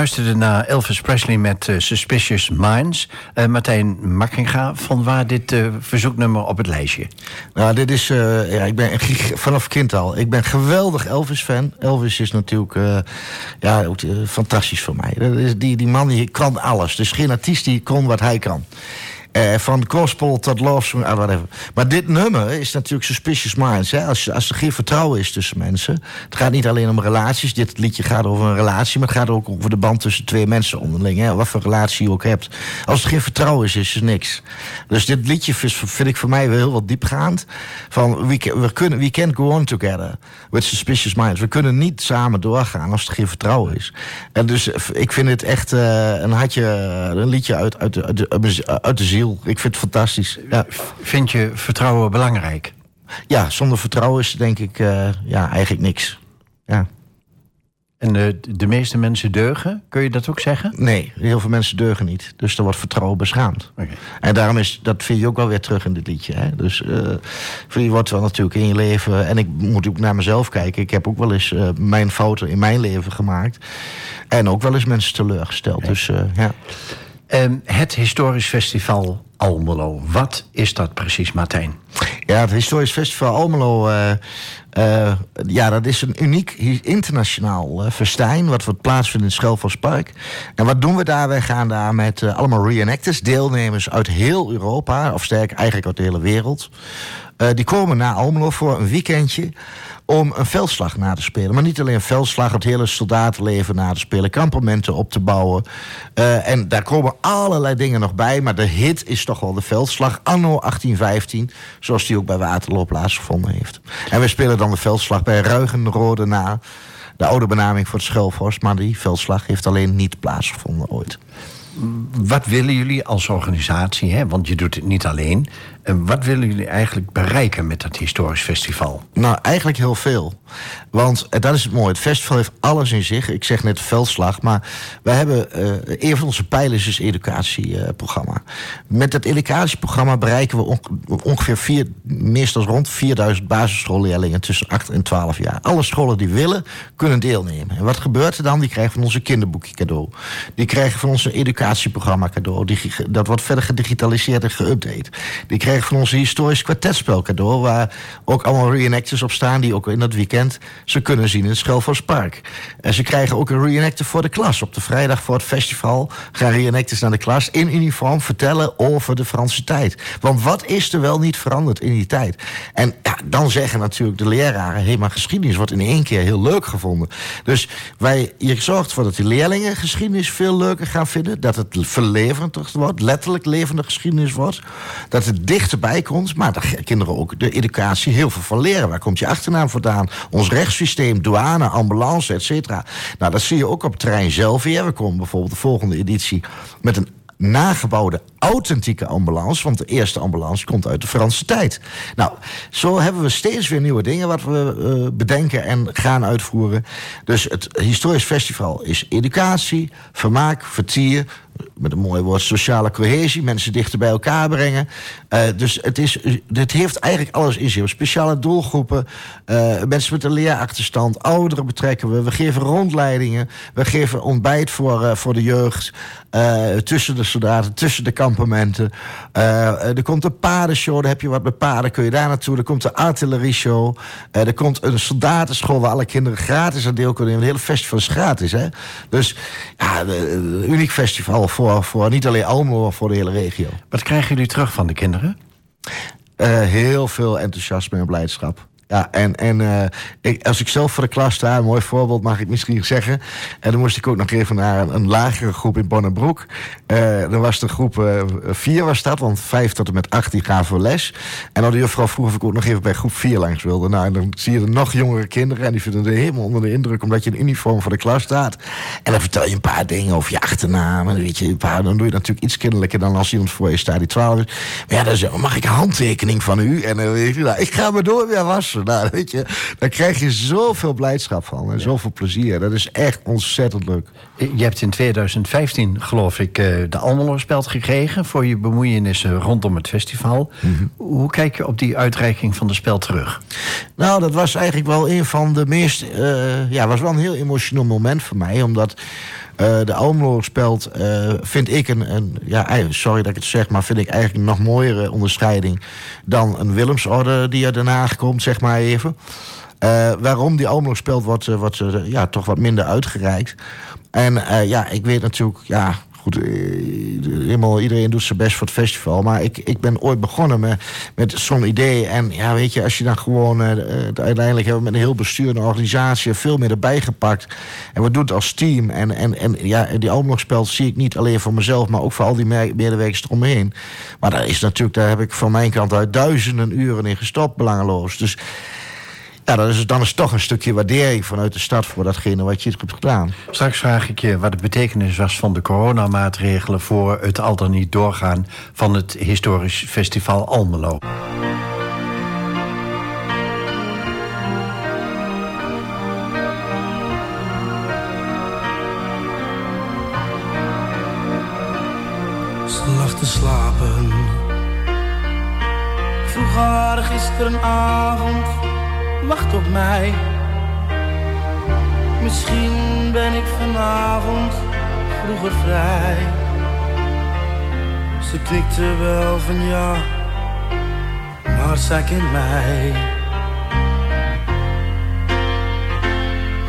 Speaker 1: Luisterde naar Elvis Presley met uh, Suspicious Minds. Uh, Martijn Makkinga, van waar dit uh, verzoeknummer op het lijstje?
Speaker 2: Nou, dit is... ja, ik ben vanaf kind al. Ik ben geweldig Elvis-fan. Elvis is natuurlijk ja, fantastisch voor mij. Dat is die, die man die kan alles. Dus geen artiest die kon wat hij kan. Uh, van gospel tot love uh, whatever. Maar dit nummer is natuurlijk suspicious minds. Hè? Als, als er geen vertrouwen is tussen mensen. Het gaat niet alleen om relaties. Dit liedje gaat over een relatie. Maar het gaat ook over de band tussen twee mensen onderling. Hè? Wat voor relatie je ook hebt. Als er geen vertrouwen is, is er niks. Dus dit liedje vind ik voor mij wel heel wat diepgaand. Van we, kunnen, we can't go on together with suspicious minds. We kunnen niet samen doorgaan als er geen vertrouwen is. En dus ik vind het echt uh, een, hartje, een liedje uit, uit, uit, uit, uit de ziel. Ik vind het fantastisch. Ja.
Speaker 1: Vind je vertrouwen belangrijk?
Speaker 2: Ja, zonder vertrouwen is denk ik uh, ja, eigenlijk niks. Ja.
Speaker 1: En de, de meeste mensen deugen, kun je dat ook zeggen?
Speaker 2: Nee, heel veel mensen deugen niet. Dus er wordt vertrouwen beschaamd. Okay. En daarom is, dat vind je ook wel weer terug in dit liedje. Hè? Dus uh, je wordt wel natuurlijk in je leven... en ik moet ook naar mezelf kijken. Ik heb ook wel eens uh, mijn fouten in mijn leven gemaakt. En ook wel eens mensen teleurgesteld. Okay. Dus uh, ja.
Speaker 1: Um, het Historisch Festival Almelo. Wat is dat precies, Martijn?
Speaker 2: Ja, het Historisch Festival Almelo... Uh, uh, ja, dat is een uniek internationaal uh, festijn... wat wordt plaatsvindt in het Schelvospark. En wat doen we daar? Wij gaan daar met allemaal reenactors... deelnemers uit heel Europa... of sterk eigenlijk uit de hele wereld... die komen naar Almelo voor een weekendje om een veldslag na te spelen. Maar niet alleen een veldslag, het hele soldatenleven na te spelen, kampementen op te bouwen. Uh, en daar komen allerlei dingen nog bij, maar de hit is toch wel de veldslag anno 1815, zoals die ook bij Waterloo plaatsgevonden heeft. En we spelen dan de veldslag bij Ruigenrode na. De oude benaming voor het Schelvorst, maar die veldslag heeft alleen niet plaatsgevonden ooit.
Speaker 1: Wat willen jullie als organisatie, hè? want je doet het niet alleen... En wat willen jullie eigenlijk bereiken met dat historisch festival?
Speaker 2: Nou, eigenlijk heel veel. Want eh, dat is het mooie. Het festival heeft alles in zich. Ik zeg net veldslag. Maar we hebben... Uh, een van onze pijlers is educatieprogramma. Uh, met dat educatieprogramma bereiken we on ongeveer vier, meestal rond 4000 basisschoolleerlingen tussen 8 en 12 jaar. Alle scholen die willen, kunnen deelnemen. En wat gebeurt er dan? Die krijgen van onze kinderboekje cadeau. Die krijgen van onze educatieprogramma cadeau. Die, dat wordt verder gedigitaliseerd en geüpdate. Die krijgen van onze historisch kwartetspel cadeau... waar ook allemaal reenactors op staan... die ook in dat weekend ze kunnen zien in het Schelvorspark. En ze krijgen ook een reenactor voor de klas. Op de vrijdag voor het festival gaan reenactors naar de klas... in uniform vertellen over de Franse tijd. Want wat is er wel niet veranderd in die tijd? En ja, dan zeggen natuurlijk de leraren... hé, maar geschiedenis wordt in één keer heel leuk gevonden. Dus wij, je zorgt ervoor dat die leerlingen geschiedenis veel leuker gaan vinden... dat het verlevendig wordt, letterlijk levende geschiedenis wordt... dat het dicht dichterbij komt. Maar de kinderen ook de educatie heel veel van leren. Waar komt je achternaam vandaan? Ons rechtssysteem, douane, ambulance, et cetera. Nou, dat zie je ook op het terrein zelf weer. We komen bijvoorbeeld de volgende editie met een nagebouwde authentieke ambulance. Want de eerste ambulance komt uit de Franse tijd. Nou, zo hebben we steeds weer nieuwe dingen wat we uh, bedenken en gaan uitvoeren. Dus het historisch festival is educatie, vermaak, vertier, met een mooi woord, sociale cohesie, mensen dichter bij elkaar brengen. Uh, dus het, is, het heeft eigenlijk alles in zich. Speciale doelgroepen, uh, mensen met een leerachterstand, ouderen betrekken we. We geven rondleidingen, we geven ontbijt voor, uh, voor de jeugd. tussen de soldaten, tussen de kampementen. er komt een paardenshow, daar heb je wat met paarden, kun je daar naartoe. Er komt een artillerieshow. er komt een soldatenschool waar alle kinderen gratis aan deel kunnen nemen. Het hele festival is gratis. Hè? Dus ja, een uniek festival voor, voor niet alleen Almelo, maar voor de hele regio.
Speaker 1: Wat krijgen jullie terug van de kinderen?
Speaker 2: Uh, heel veel enthousiasme en blijdschap. Ja, en, en uh, ik, als ik zelf voor de klas sta, een mooi voorbeeld mag ik misschien zeggen. En dan moest ik ook nog even naar een, een lagere groep in Bonnenbroek. Uh, dan was de groep uh, vier was dat, want vijf tot en met acht die gaan voor les. En dan de juffrouw vroeg of ik ook nog even bij groep vier langs wilde. Nou, en dan zie je er nog jongere kinderen en die vinden het helemaal onder de indruk omdat je in uniform voor de klas staat. En dan vertel je een paar dingen over je achternaam. En weet je, een paar, dan doe je natuurlijk iets kinderlijker dan als iemand voor je staat die twaalf is. Maar ja, dan zeg, mag ik een handtekening van u? En dan weet je, nou, ik ga me door weer Nou, weet je, daar krijg je zoveel blijdschap van en zoveel plezier. Dat is echt ontzettend leuk.
Speaker 1: Je hebt in 2015, geloof ik, eh, de Almelo-speld gekregen... voor je bemoeienissen rondom het festival. Mhm. Hoe kijk je op die uitreiking van de spel terug?
Speaker 2: Nou, dat was eigenlijk wel een van de meest... Uh, ja, was wel een heel emotioneel moment voor mij, omdat... de Almelo spelt, vind ik een, een, ja, sorry dat ik het zeg, maar vind ik eigenlijk een nog mooiere onderscheiding dan een Willemsorde die Den Haag komt, zeg maar even. waarom die Almelo wordt, wordt ja, toch wat minder uitgereikt. En ja, ik weet natuurlijk, ja, goed, eh, helemaal, iedereen doet zijn best voor het festival. Maar ik, ik ben ooit begonnen met, met zo'n idee. En ja, weet je, als je dan gewoon... Uh, uiteindelijk hebben we met een heel bestuur en organisatie... veel meer erbij gepakt. En we doen het als team. En, en, en ja, die spel zie ik niet alleen voor mezelf... maar ook voor al die medewerkers eromheen. Maar daar is natuurlijk, daar heb ik van mijn kant uit... duizenden uren in gestopt, belangeloos. Dus ja, dan is, het, dan is toch een stukje waardering vanuit de stad voor datgene wat je hebt gedaan.
Speaker 1: Straks vraag ik je wat de betekenis was van de coronamaatregelen voor het al dan niet doorgaan van het historisch festival Almelo.
Speaker 3: Ze lag te slapen. Vroeg haar gisterenavond wacht op mij. Misschien ben ik vanavond vroeger vrij. Ze knikte wel van ja, maar zij kent mij.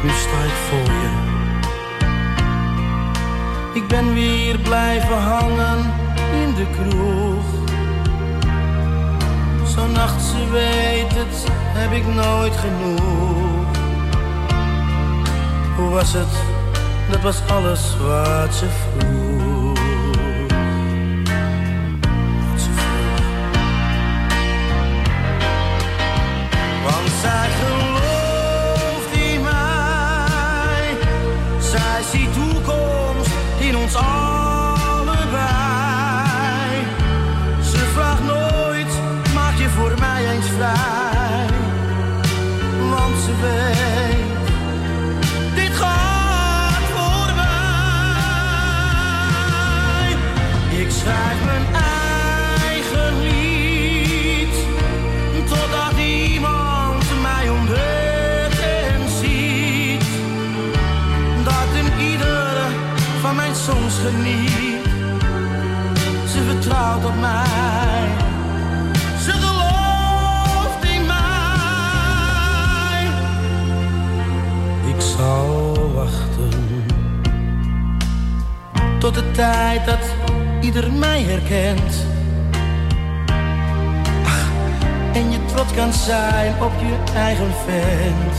Speaker 3: Nu sta ik voor je. Ik ben weer blijven hangen in de kroeg Zo'n nacht, ze weet het, heb ik nooit genoeg. Hoe was het? Dat was alles wat ze vroeg. Ze vroeg. Want zij gelooft in mij. Zij ziet toekomst in ons allen. Vertrouwt op mij. zal wachten. Tot de tijd dat ieder mij herkent. Ach, en je trots kan zijn op je eigen vent.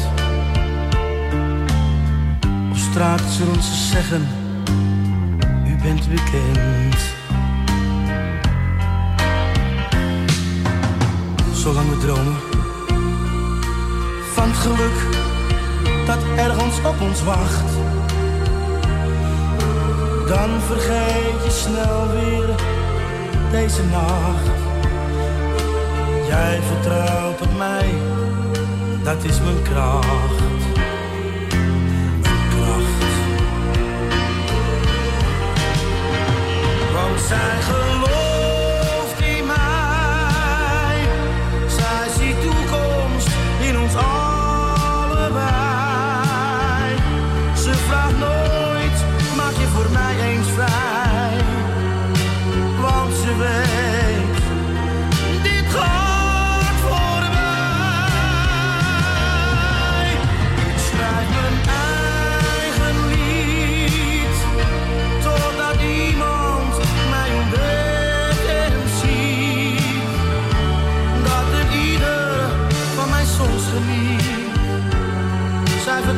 Speaker 3: Op straat zullen ze zeggen, u bent bekend. Zolang we dromen van het geluk dat ergens op ons wacht. Dan vergeet je snel weer deze nacht. Jij vertrouwt op mij, dat is mijn kracht. Mijn kracht. Want zij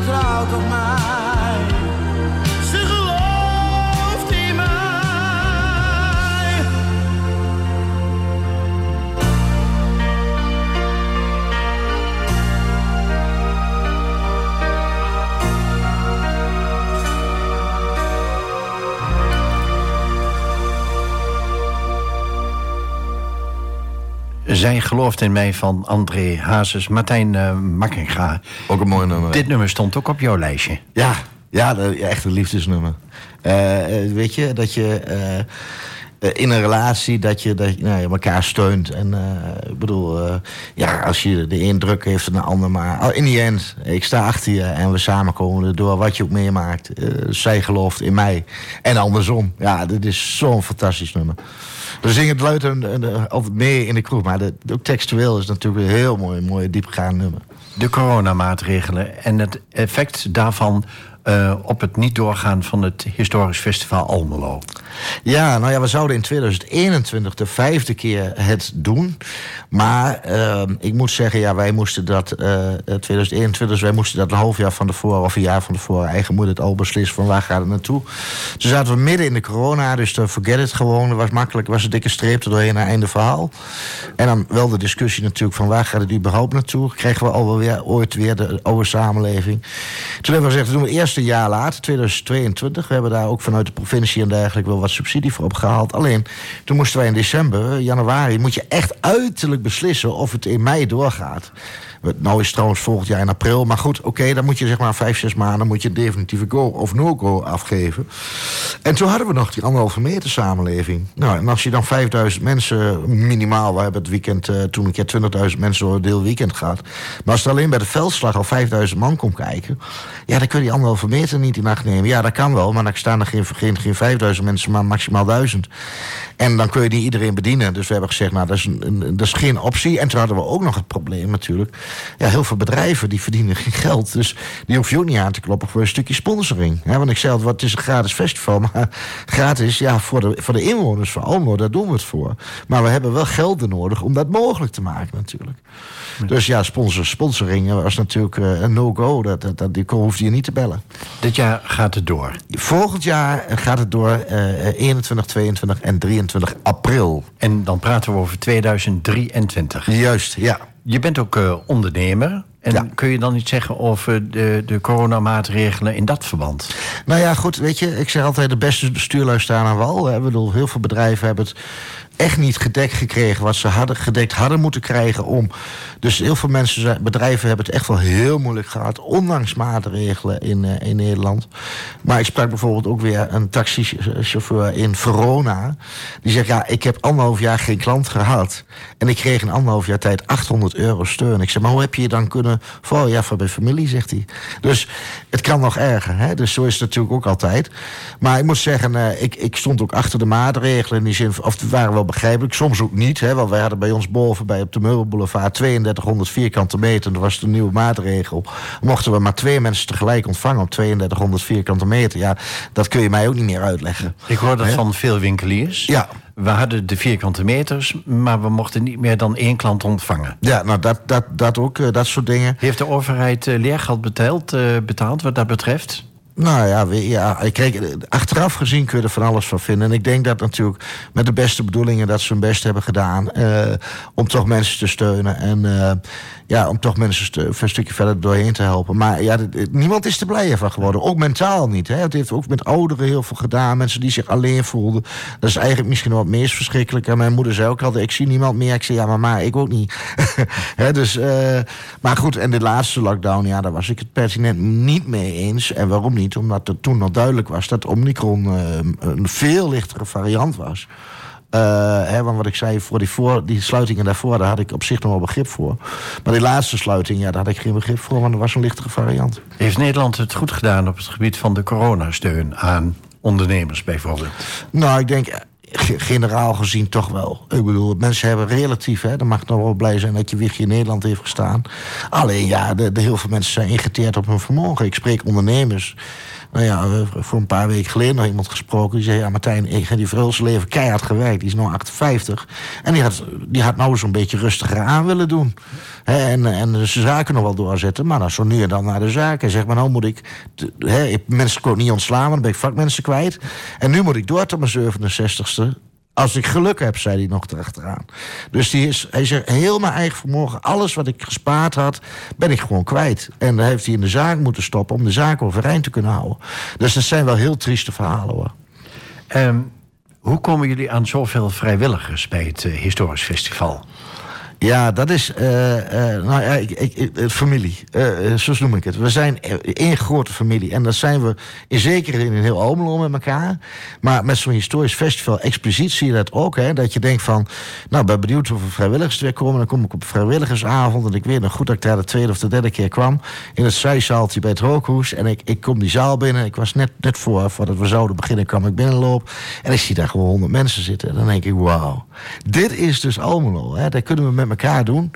Speaker 3: zij vertrouwt op mij.
Speaker 1: Zij gelooft in mij van André Hazes. Martijn uh, Makkinga.
Speaker 2: Ook een mooi nummer.
Speaker 1: Dit nummer stond ook op jouw lijstje.
Speaker 2: Ja, ja, echt een liefdesnummer. Uh, weet je, dat je... in een relatie dat je, dat nou, je elkaar steunt. En ik bedoel, ja, als je de een druk heeft dan de ander. Maar in die end, ik sta achter je en we samen komen door wat je ook meemaakt. zij gelooft in mij. En andersom. Ja, dit is zo'n fantastisch nummer. We zingen het luid en, altijd mee in de kroeg. Maar de, ook textueel is natuurlijk een heel mooi, mooi diepgaand nummer.
Speaker 1: De coronamaatregelen en het effect daarvan uh, op het niet doorgaan van het historisch festival Almelo.
Speaker 2: Ja, nou ja, we zouden in 2021 de vijfde keer het doen. Maar uh, ik moet zeggen, ja, wij moesten dat uh, 2021, dus wij moesten dat een half jaar van tevoren of een jaar van tevoren eigen moeder het al beslissen van waar gaat het naartoe. Toen zaten we midden in de corona, dus de forget it gewoon. Het was makkelijk, was een dikke streep er doorheen naar einde verhaal. En dan wel de discussie natuurlijk van waar gaat het überhaupt naartoe? Kregen we alweer ooit weer de oude samenleving. Toen hebben we gezegd, doen we eerst een jaar later, 2022. We hebben daar ook vanuit de provincie en dergelijke wel wat subsidie voor opgehaald. Alleen, toen moesten wij in december, januari, moet je echt uiterlijk beslissen of het in mei doorgaat. Nou is het trouwens volgend jaar in april. Maar goed, oké, dan moet je zeg maar vijf, zes maanden... moet je een definitieve go of no-go afgeven. En toen hadden we nog die anderhalve meter samenleving. Nou, en als je dan 5000 mensen minimaal... we hebben het weekend uh, toen een keer 20.000 mensen door het deel weekend gehad. Maar als er alleen bij de veldslag al 5000 man komt kijken... ja, dan kun je die anderhalve meter niet in acht nemen. Ja, dat kan wel, maar dan staan er geen, geen, geen 5000 mensen... maar maximaal 1000. En dan kun je niet iedereen bedienen. Dus we hebben gezegd, nou, dat is, een, dat is geen optie. En toen hadden we ook nog het probleem natuurlijk ja, heel veel bedrijven die verdienen geen geld. Dus die hoef je ook niet aan te kloppen voor een stukje sponsoring. want ik zei altijd, wat is een gratis festival? Maar gratis, ja, voor de, voor de inwoners van Almelo, daar doen we het voor. Maar we hebben wel gelden nodig om dat mogelijk te maken natuurlijk. Dus ja, sponsor, sponsoring was natuurlijk eh, een no-go. Dat, dat, dat, die hoefde je niet te bellen.
Speaker 1: Dit jaar gaat het door?
Speaker 2: Volgend jaar gaat het door uh, 21, 22 en 23 april.
Speaker 1: En dan praten we over 2023?
Speaker 2: Juist, ja.
Speaker 1: Je bent ook uh, ondernemer. En kun je dan iets zeggen over de, de coronamaatregelen in dat verband?
Speaker 2: Nou ja, goed, weet je, ik zeg altijd de beste bestuurlui staan aan wal. Ik bedoel, heel veel bedrijven hebben het echt niet gedekt gekregen wat ze hadden, gedekt hadden moeten krijgen om. Dus heel veel mensen, bedrijven hebben het echt wel heel moeilijk gehad, ondanks maatregelen in, uh, in Nederland. Maar ik sprak bijvoorbeeld ook weer een taxichauffeur in Verona. Die zegt: Ja, ik heb anderhalf jaar geen klant gehad. En ik kreeg in anderhalf jaar tijd 800 euro steun. Ik zeg: Maar hoe heb je je dan kunnen voor? Ja, van mijn familie, zegt hij. Dus het kan nog erger. Hè? Dus zo is het natuurlijk ook altijd. Maar ik moet zeggen, uh, ik, ik stond ook achter de maatregelen in die zin, of het waren wel begrijpelijk. Soms ook niet, hè, want wij hadden bij ons boven bij op de Meubelboulevard 3200 vierkante meter. Dat was de nieuwe maatregel. Mochten we maar twee mensen tegelijk ontvangen op 3200 vierkante meter. Ja, dat kun je mij ook niet meer uitleggen.
Speaker 1: Ik hoor dat van veel winkeliers.
Speaker 2: Ja.
Speaker 1: We hadden de vierkante meters, maar we mochten niet meer dan één klant ontvangen.
Speaker 2: Ja, nou dat, dat, dat ook, eh, dat soort dingen.
Speaker 1: Heeft de overheid eh, leergeld betaald, eh, betaald wat dat betreft?
Speaker 2: Nou ja, ja ik kreeg, achteraf gezien kun je er van alles van vinden. En ik denk dat natuurlijk met de beste bedoelingen dat ze hun best hebben gedaan. Uh, om toch mensen te steunen. En uh, ja, om toch mensen een stukje verder doorheen te helpen. Maar ja, niemand is er blijer van geworden. Ook mentaal niet. Hè. Het heeft ook met ouderen heel veel gedaan. Mensen die zich alleen voelden. Dat is eigenlijk misschien wel het meest verschrikkelijke. Mijn moeder zei ook altijd, ik zie niemand meer. Ik zei, ja, maar ik ook niet. dus, maar goed, en de laatste lockdown, ja, daar was ik het pertinent niet mee eens. En waarom niet? Omdat het toen al duidelijk was dat Omicron uh, een veel lichtere variant was. Uh, hè, want wat ik zei, voor die, voor, die sluitingen daarvoor, daar had ik op zich nog wel begrip voor. Maar die laatste sluiting, ja, daar had ik geen begrip voor, want dat was een lichtere variant.
Speaker 1: Heeft Nederland het goed gedaan op het gebied van de coronasteun aan ondernemers bijvoorbeeld?
Speaker 2: Nou, ik denk generaal gezien toch wel. Ik bedoel, mensen hebben relatief, hè, dan mag ik nog wel blij zijn dat je wiegje in Nederland heeft gestaan. Alleen ja, de, de heel veel mensen zijn ingeteerd op hun vermogen. Ik spreek ondernemers nou ja, voor een paar weken geleden nog iemand gesproken. Die zei, ja Martijn, ik heb die vrouw zijn leven keihard gewerkt. Die is nu 58. En die had, die had nou zo'n beetje rustiger aan willen doen. en, en de zaken nog wel doorzetten. Maar dan zo nu en dan naar de zaken. Zeg maar, nou moet ik... He, mensen kon niet ontslaan, want dan ben ik vakmensen kwijt. En nu moet ik door tot mijn 67ste. Als ik geluk heb, zei hij nog erachteraan. Dus die is, hij zegt, heel mijn eigen vermogen, alles wat ik gespaard had, ben ik gewoon kwijt. En dan heeft hij in de zaak moeten stoppen om de zaak overeind te kunnen houden. Dus dat zijn wel heel trieste verhalen hoor.
Speaker 1: Um, hoe komen jullie aan zoveel vrijwilligers bij het uh, Historisch Festival?
Speaker 2: Ja, dat is uh, nou ja, ik, ik, familie. Uh, zo noem ik het. We zijn één grote familie. En dat zijn we in, zeker in heel Almelo met elkaar. Maar met zo'n historisch festival expliciet zie je dat ook. Hè, dat je denkt van, nou, ben benieuwd vrijwilligers er weer komen. Dan kom ik op vrijwilligersavond. En ik weet nog goed dat ik daar de tweede of de derde keer kwam. In het zijzaaltje bij het Rookhoes. En ik, ik kom die zaal binnen. Ik was net, net voor, voordat we zouden beginnen, kwam ik binnenloop. En ik zie daar gewoon honderd mensen zitten. En dan denk ik, wauw. Dit is dus Almelo. Hè. Daar kunnen we met elkaar doen.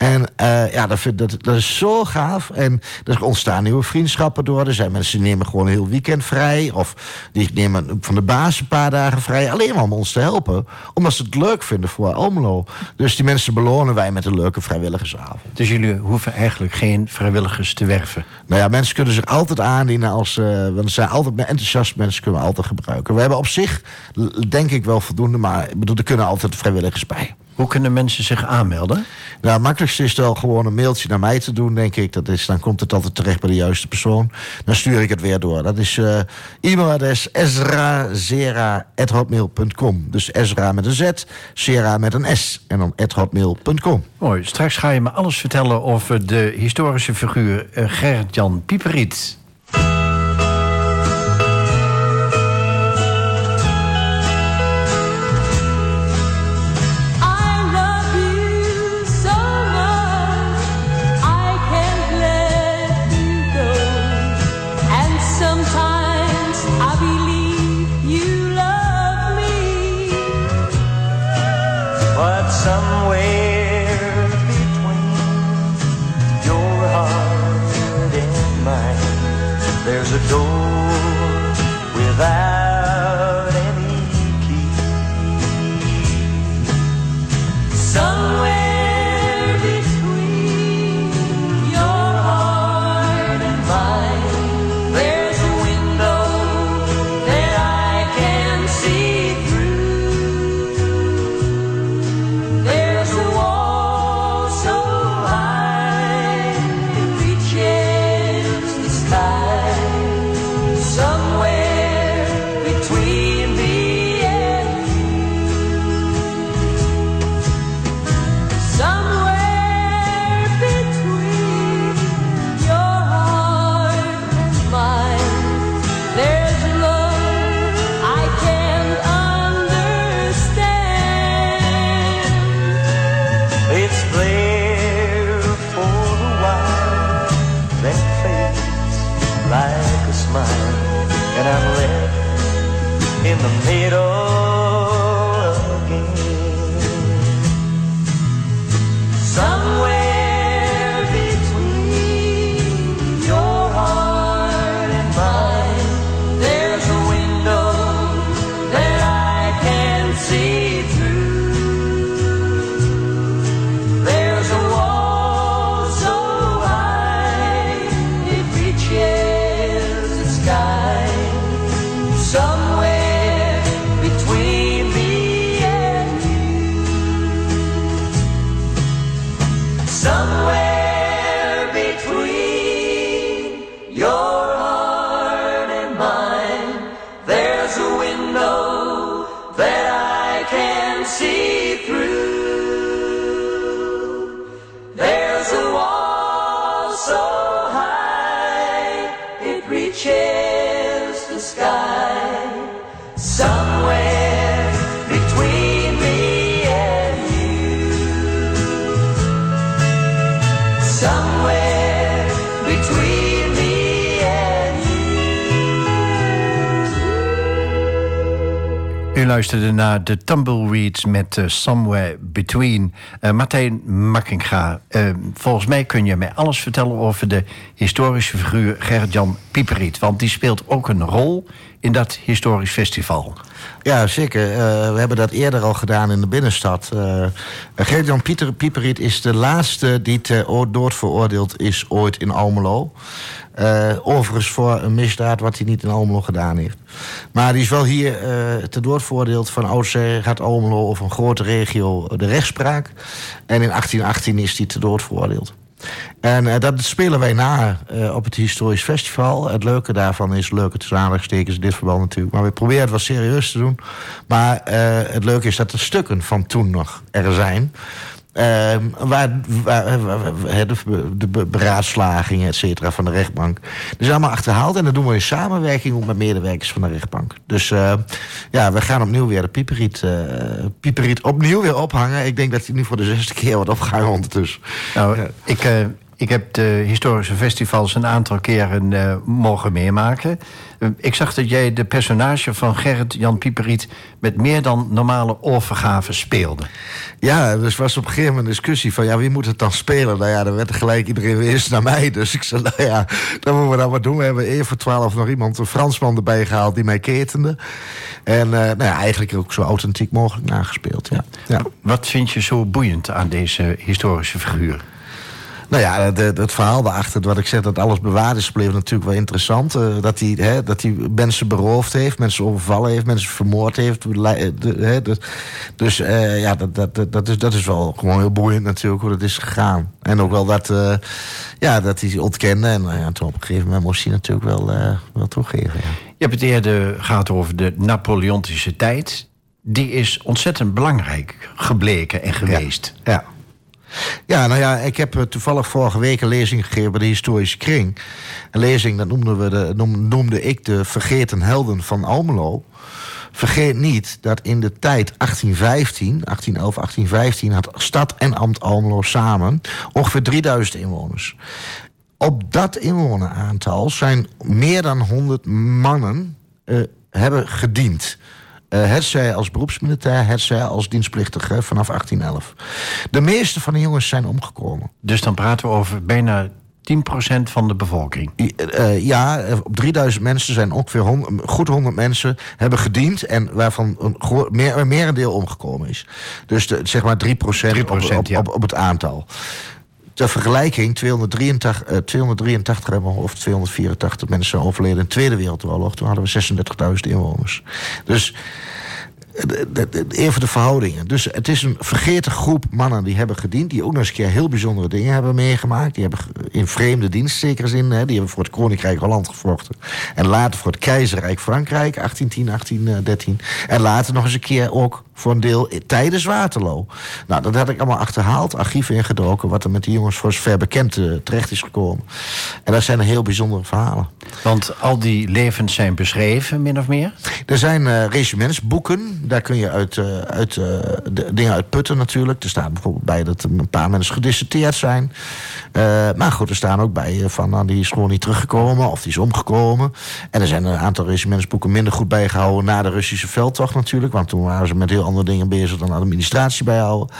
Speaker 2: En uh, ja, dat, vind, dat, dat is zo gaaf. En er ontstaan nieuwe vriendschappen door. Er zijn mensen die nemen gewoon een heel weekend vrij. Of die nemen van de baas een paar dagen vrij. Alleen maar om ons te helpen. Omdat ze het leuk vinden voor Almelo. Dus die mensen belonen wij met een leuke vrijwilligersavond.
Speaker 4: Dus jullie hoeven eigenlijk geen vrijwilligers te werven?
Speaker 2: Nou ja, mensen kunnen zich altijd aandienen. Als, uh, want er zijn altijd met enthousiast mensen kunnen we altijd gebruiken. We hebben op zich, denk ik, wel voldoende. Maar ik bedoel, er kunnen altijd vrijwilligers bij.
Speaker 4: Hoe kunnen mensen zich aanmelden?
Speaker 2: Nou, het makkelijkste is wel gewoon een mailtje naar mij te doen, denk ik. Dat is, dan komt het altijd terecht bij de juiste persoon. Dan stuur ik het weer door. Dat is uh, e-mailadres ezrazera.hotmail.com. Dus Ezra met een Z, Sera met een S. En dan hotmail.com.
Speaker 4: Mooi. Straks ga je me alles vertellen over de historische figuur uh, Gerrit-Jan Pieperiet. Luisterde naar de Tumbleweeds met uh, Somewhere Between. Uh, Martijn Makkinga, uh, volgens mij kun je mij alles vertellen over de historische figuur Gerrit-Jan Pieperiet. Want die speelt ook een rol in dat historisch festival.
Speaker 2: Ja, zeker. we hebben dat eerder al gedaan in de binnenstad. Gerrit-Jan Pieperiet is de laatste die te dood veroordeeld is ooit in Almelo. Uh, overigens voor een misdaad wat hij niet in Almelo gedaan heeft. Maar die is wel hier uh, te doorvoordeeld van oudsher gaat Almelo of een grote regio de rechtspraak. En in 1818 is hij te dood veroordeeld. En uh, dat spelen wij na uh, op het Historisch Festival. Het leuke daarvan is, leuke aanhalingstekens in dit verband natuurlijk... maar we proberen het wel serieus te doen. Maar uh, het leuke is dat er stukken van toen nog er zijn... Ehm, waar, waar, waar- de, beraadslagingen, et cetera, van de rechtbank. Dat is allemaal achterhaald. En dat doen we in samenwerking ook met medewerkers van de rechtbank. Dus eh, ja, we gaan opnieuw weer de pieperiet, eh, pieperiet opnieuw weer ophangen. Ik denk dat hij nu voor de zesde keer wordt opgehangen ondertussen.
Speaker 1: Nou, ik, eh, ik heb de historische festivals een aantal keren eh, mogen meemaken. Eh, ik zag dat jij de personage van Gerrit Jan Pieperiet... met meer dan normale oorvergaven speelde.
Speaker 2: Ja, dus was op een gegeven moment een discussie van... ja, wie moet het dan spelen? Nou ja, dan werd er gelijk iedereen weer eens naar mij. Dus ik zei, nou ja, dan moeten we dat maar doen. We hebben één voor twaalf nog iemand, een Fransman erbij gehaald... die mij ketende. En eh, nou ja, eigenlijk ook zo authentiek mogelijk nagespeeld, ja. ja.
Speaker 1: Wat vind je zo boeiend aan deze historische figuur?
Speaker 2: Nou ja, het, het verhaal daarachter, wat ik zeg, dat alles bewaard is gebleven, natuurlijk wel interessant. Eh, dat, hij, hè, dat hij mensen beroofd heeft, mensen overvallen heeft, mensen vermoord heeft. Eh, de- hè, de- dus eh, ja, dat, dat, dat, dat, is, dat is wel gewoon heel boeiend natuurlijk hoe dat is gegaan. En ook wel dat, ja, dat hij ontkende. En nou ja, toen op een gegeven moment moest hij natuurlijk wel, wel toegeven. Ja.
Speaker 1: Je hebt het eerder gehad over de Napoleontische tijd. Die is ontzettend belangrijk gebleken en geweest.
Speaker 2: Ja. Ja, nou ja, ik heb eh, toevallig vorige week een lezing gegeven bij de Historische Kring. Een lezing, dat noemden we de, noem- noemde ik de Vergeten Helden van Almelo. Vergeet niet dat in de tijd 1815, 1811, 1815... had stad en ambt Almelo samen ongeveer 3000 inwoners. Op dat inwoneraantal zijn meer dan 100 mannen eh, hebben gediend. Eh het zij als beroepsmilitair, het zij als dienstplichtige vanaf 1811. De meeste van de jongens zijn omgekomen.
Speaker 1: Dus dan praten we over bijna 10% van de bevolking.
Speaker 2: I- eh, ja, eh, op 3000 mensen zijn ongeveer hon- goed 100 mensen hebben gediend... en waarvan een meer, een merendeel omgekomen is. Dus de, zeg maar 3%,
Speaker 1: 3%,
Speaker 2: op, op,
Speaker 1: ja.
Speaker 2: op, op het aantal. Ter vergelijking, 283, eh, 283 hebben we, of 284 mensen overleden in de Tweede Wereldoorlog. Toen hadden we 36.000 inwoners. Dus eh, de- even verhoudingen. Dus het is een vergeten groep mannen die hebben gediend. Die ook nog eens een keer heel bijzondere dingen hebben meegemaakt. Die hebben in vreemde dienst, zeker zin. Hè, die hebben voor het Koninkrijk Holland gevochten. En later voor het Keizerrijk Frankrijk, 1810, 1813. En later nog eens een keer ook voor een deel tijdens Waterloo. Nou, dat had ik allemaal achterhaald, archieven ingedoken... wat er met die jongens voor zover bekend eh, terecht is gekomen. En dat zijn heel bijzondere verhalen.
Speaker 1: Want al die levens zijn beschreven, min of meer.
Speaker 2: Er zijn eh, regimentsboeken. Daar kun je uit, eh, uit, de, dingen uit putten natuurlijk. Er staat bijvoorbeeld bij dat een paar mensen gedisserteerd zijn. Maar goed, er staan ook bij van... Nou, die is gewoon niet teruggekomen of die is omgekomen. En er zijn een aantal regimentsboeken minder goed bijgehouden... na de Russische veldtocht natuurlijk. Want toen waren ze met heel andere dingen bezig dan administratie bijhouden.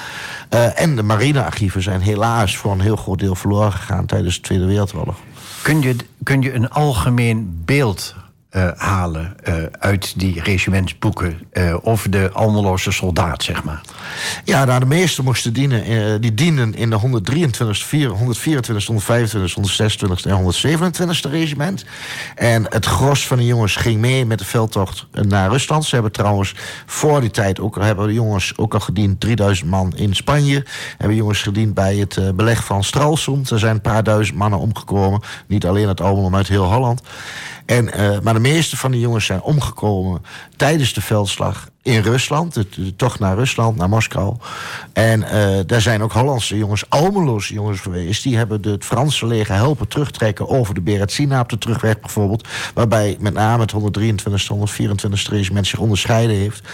Speaker 2: Eh, en de marinearchieven zijn helaas voor een heel groot deel verloren gegaan... tijdens de Tweede Wereldoorlog.
Speaker 1: Kun je, kun je een algemeen beeld eh, halen eh, uit die regimentsboeken over de Almeloze soldaat, zeg maar?
Speaker 2: Ja, nou, de meesten moesten dienen, eh, die dienden in de 123, 4, 124, 125, 126 en 127 regiment. En het gros van de jongens ging mee met de veldtocht naar Rusland. Ze hebben trouwens voor die tijd ook hebben de jongens ook al gediend 3000 man in Spanje. Hebben jongens gediend bij het eh, beleg van Stralsund. Er zijn een paar duizend mannen omgekomen. Niet alleen uit Almelo, maar uit heel Holland. En, eh, maar de meeste van die jongens zijn omgekomen tijdens de veldslag in Rusland. De, tocht naar Rusland, naar Moskou. En eh, daar zijn ook Hollandse jongens, Almeloze jongens geweest. Die hebben het Franse leger helpen terugtrekken over de Beretsina op de terugweg bijvoorbeeld. Waarbij met name het 123 124 regiment zich onderscheiden heeft.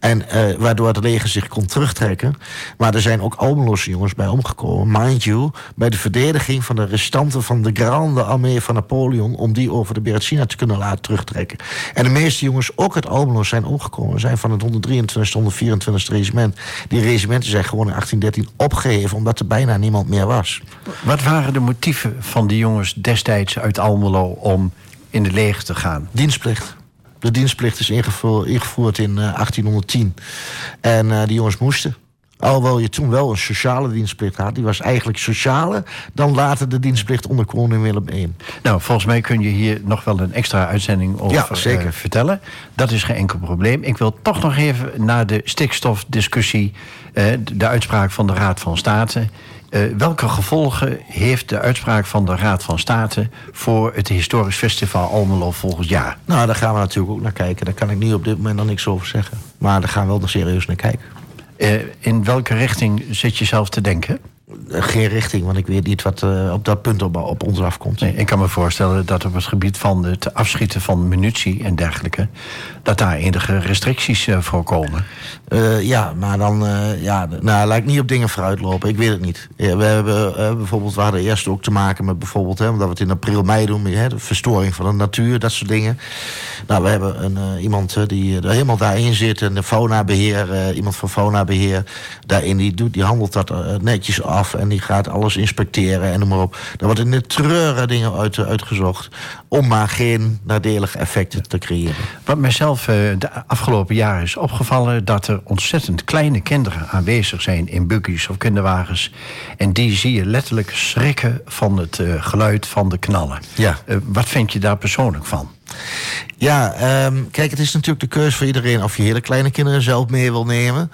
Speaker 2: En eh, waardoor het leger zich kon terugtrekken. Maar er zijn ook Almeloze jongens bij omgekomen. Mind you, bij de verdediging van de restanten van de Grande Armee van Napoleon... om die over de Beretsina te kunnen laten terugtrekken. En de meeste jongens, ook uit Almelo, zijn omgekomen. Zijn van het 123 124 regiment. Die regimenten zijn gewoon in 1813 opgeheven... omdat er bijna niemand meer was.
Speaker 1: Wat waren de motieven van die jongens destijds uit Almelo om in de leger te gaan?
Speaker 2: Dienstplicht. De dienstplicht is ingevoerd, in eh, 1810. En eh, die jongens moesten. Alhoewel je toen wel een sociale dienstplicht had. Die was eigenlijk sociale dan later de dienstplicht onder koning Willem I.
Speaker 1: Nou, volgens mij kun je hier nog wel een extra uitzending over
Speaker 2: Ja, zeker.
Speaker 1: eh, vertellen. Dat is geen enkel probleem. Ik wil toch nog even naar de stikstofdiscussie, eh, de uitspraak van de Raad van State. Eh, welke gevolgen heeft de uitspraak van de Raad van State voor het Historisch Festival Almelo volgend jaar?
Speaker 2: Nou, daar gaan we natuurlijk ook naar kijken. Daar kan ik nu op dit moment nog niks over zeggen. Maar daar gaan we wel nog serieus naar kijken.
Speaker 1: In welke richting zit je zelf te denken?
Speaker 2: Geen richting, want ik weet niet wat uh, op dat punt op, op ons afkomt.
Speaker 1: Nee, ik kan me voorstellen dat op het gebied van het afschieten van munitie en dergelijke, dat daar enige restricties uh, voor komen.
Speaker 2: Uh, ja, maar dan, ja, nou, laat ik niet op dingen vooruitlopen. Ik weet het niet. Ja, we hebben bijvoorbeeld, we hadden eerst ook te maken met bijvoorbeeld, hè, omdat we het in april, mei doen, hè, de verstoring van de natuur, dat soort dingen. Nou, we hebben een, iemand die er helemaal daarin zit, en de faunabeheer, iemand van faunabeheer, daarin die doet, die handelt dat netjes af en die gaat alles inspecteren en noem maar op. Daar wordt in de treuren dingen uit, uitgezocht om maar geen nadelige effecten te creëren.
Speaker 1: Wat mijzelf eh, de afgelopen jaren is opgevallen... dat er ontzettend kleine kinderen aanwezig zijn in buggies of kinderwagens. En die zie je letterlijk schrikken van het eh, geluid van de knallen. Ja. Eh, wat vind je daar persoonlijk van?
Speaker 2: Ja, ehm, kijk, het is natuurlijk de keuze voor iedereen... of je hele kleine kinderen zelf mee wil nemen...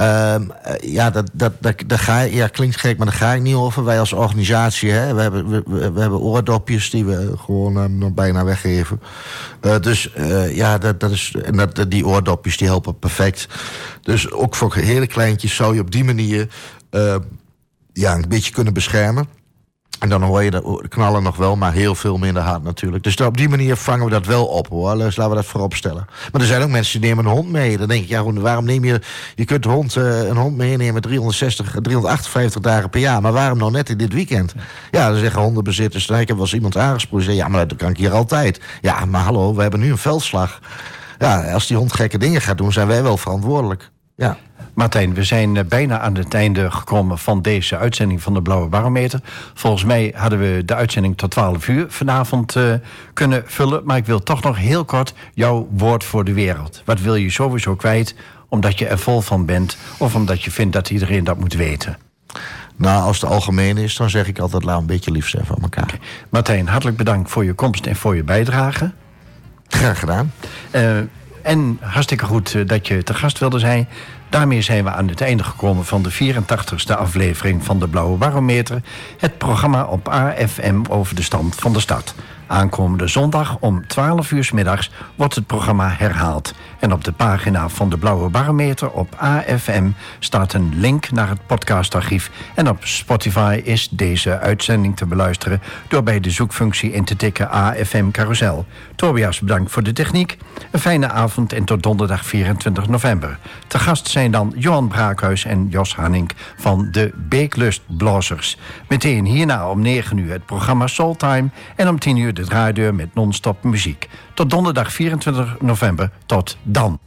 Speaker 2: Um, ja, dat, dat, dat, ga, ja, klinkt gek, maar daar ga ik niet over. Wij als organisatie, hè, we, hebben, we, we hebben oordopjes die we gewoon uh, nog bijna weggeven. Uh, dus uh, ja, dat, dat is, en dat, die oordopjes die helpen perfect. Dus ook voor hele kleintjes zou je op die manier ja, een beetje kunnen beschermen. En dan hoor je de knallen nog wel, maar heel veel minder hard natuurlijk. Dus op die manier vangen we dat wel op hoor. Dus laten we dat voorop stellen. Maar er zijn ook mensen die nemen een hond mee. Dan denk ik, ja, waarom neem je. Je kunt hond, uh, een hond meenemen 360, 358 dagen per jaar. Maar waarom nou net in dit weekend? Ja, dan zeggen hondenbezitters. Nou, ik heb wel eens iemand aangesproken. Ja, maar dat kan ik hier altijd. Ja, maar hallo, we hebben nu een veldslag. Ja, als die hond gekke dingen gaat doen, zijn wij wel verantwoordelijk. Ja.
Speaker 1: Martijn, we zijn eh, bijna aan het einde gekomen van deze uitzending van de Blauwe Barometer. Volgens mij hadden we de uitzending tot 12 uur vanavond uh, kunnen vullen. Maar ik wil toch nog heel kort jouw woord voor de wereld. Wat wil je sowieso kwijt omdat je er vol van bent... of omdat je vindt dat iedereen dat moet weten?
Speaker 2: Nou, als het algemeen is, dan zeg ik altijd... laat een beetje lief zijn van elkaar. Okay.
Speaker 1: Martijn, hartelijk bedankt voor je komst en voor je bijdrage.
Speaker 2: Graag gedaan.
Speaker 1: Uh, en hartstikke goed dat je te gast wilde zijn. Daarmee zijn we aan het einde gekomen van de 84ste aflevering van de Blauwe Barometer. Het programma op AFM over de stand van de stad. Aankomende zondag om 12 uur middags wordt het programma herhaald. En op de pagina van de Blauwe Barometer op AFM staat een link naar het podcastarchief. En op Spotify is deze uitzending te beluisteren door bij de zoekfunctie in te tikken AFM Carousel. Tobias, bedankt voor de techniek. Een fijne avond en tot donderdag 24 november. Te gast zijn dan Johan Braakhuis en Jos Hanning van de Beeklust Blazers. Meteen hierna om 9 uur het programma Soultime en om 10 uur de draaideur met non-stop muziek. Tot donderdag 24 november. Tot dan.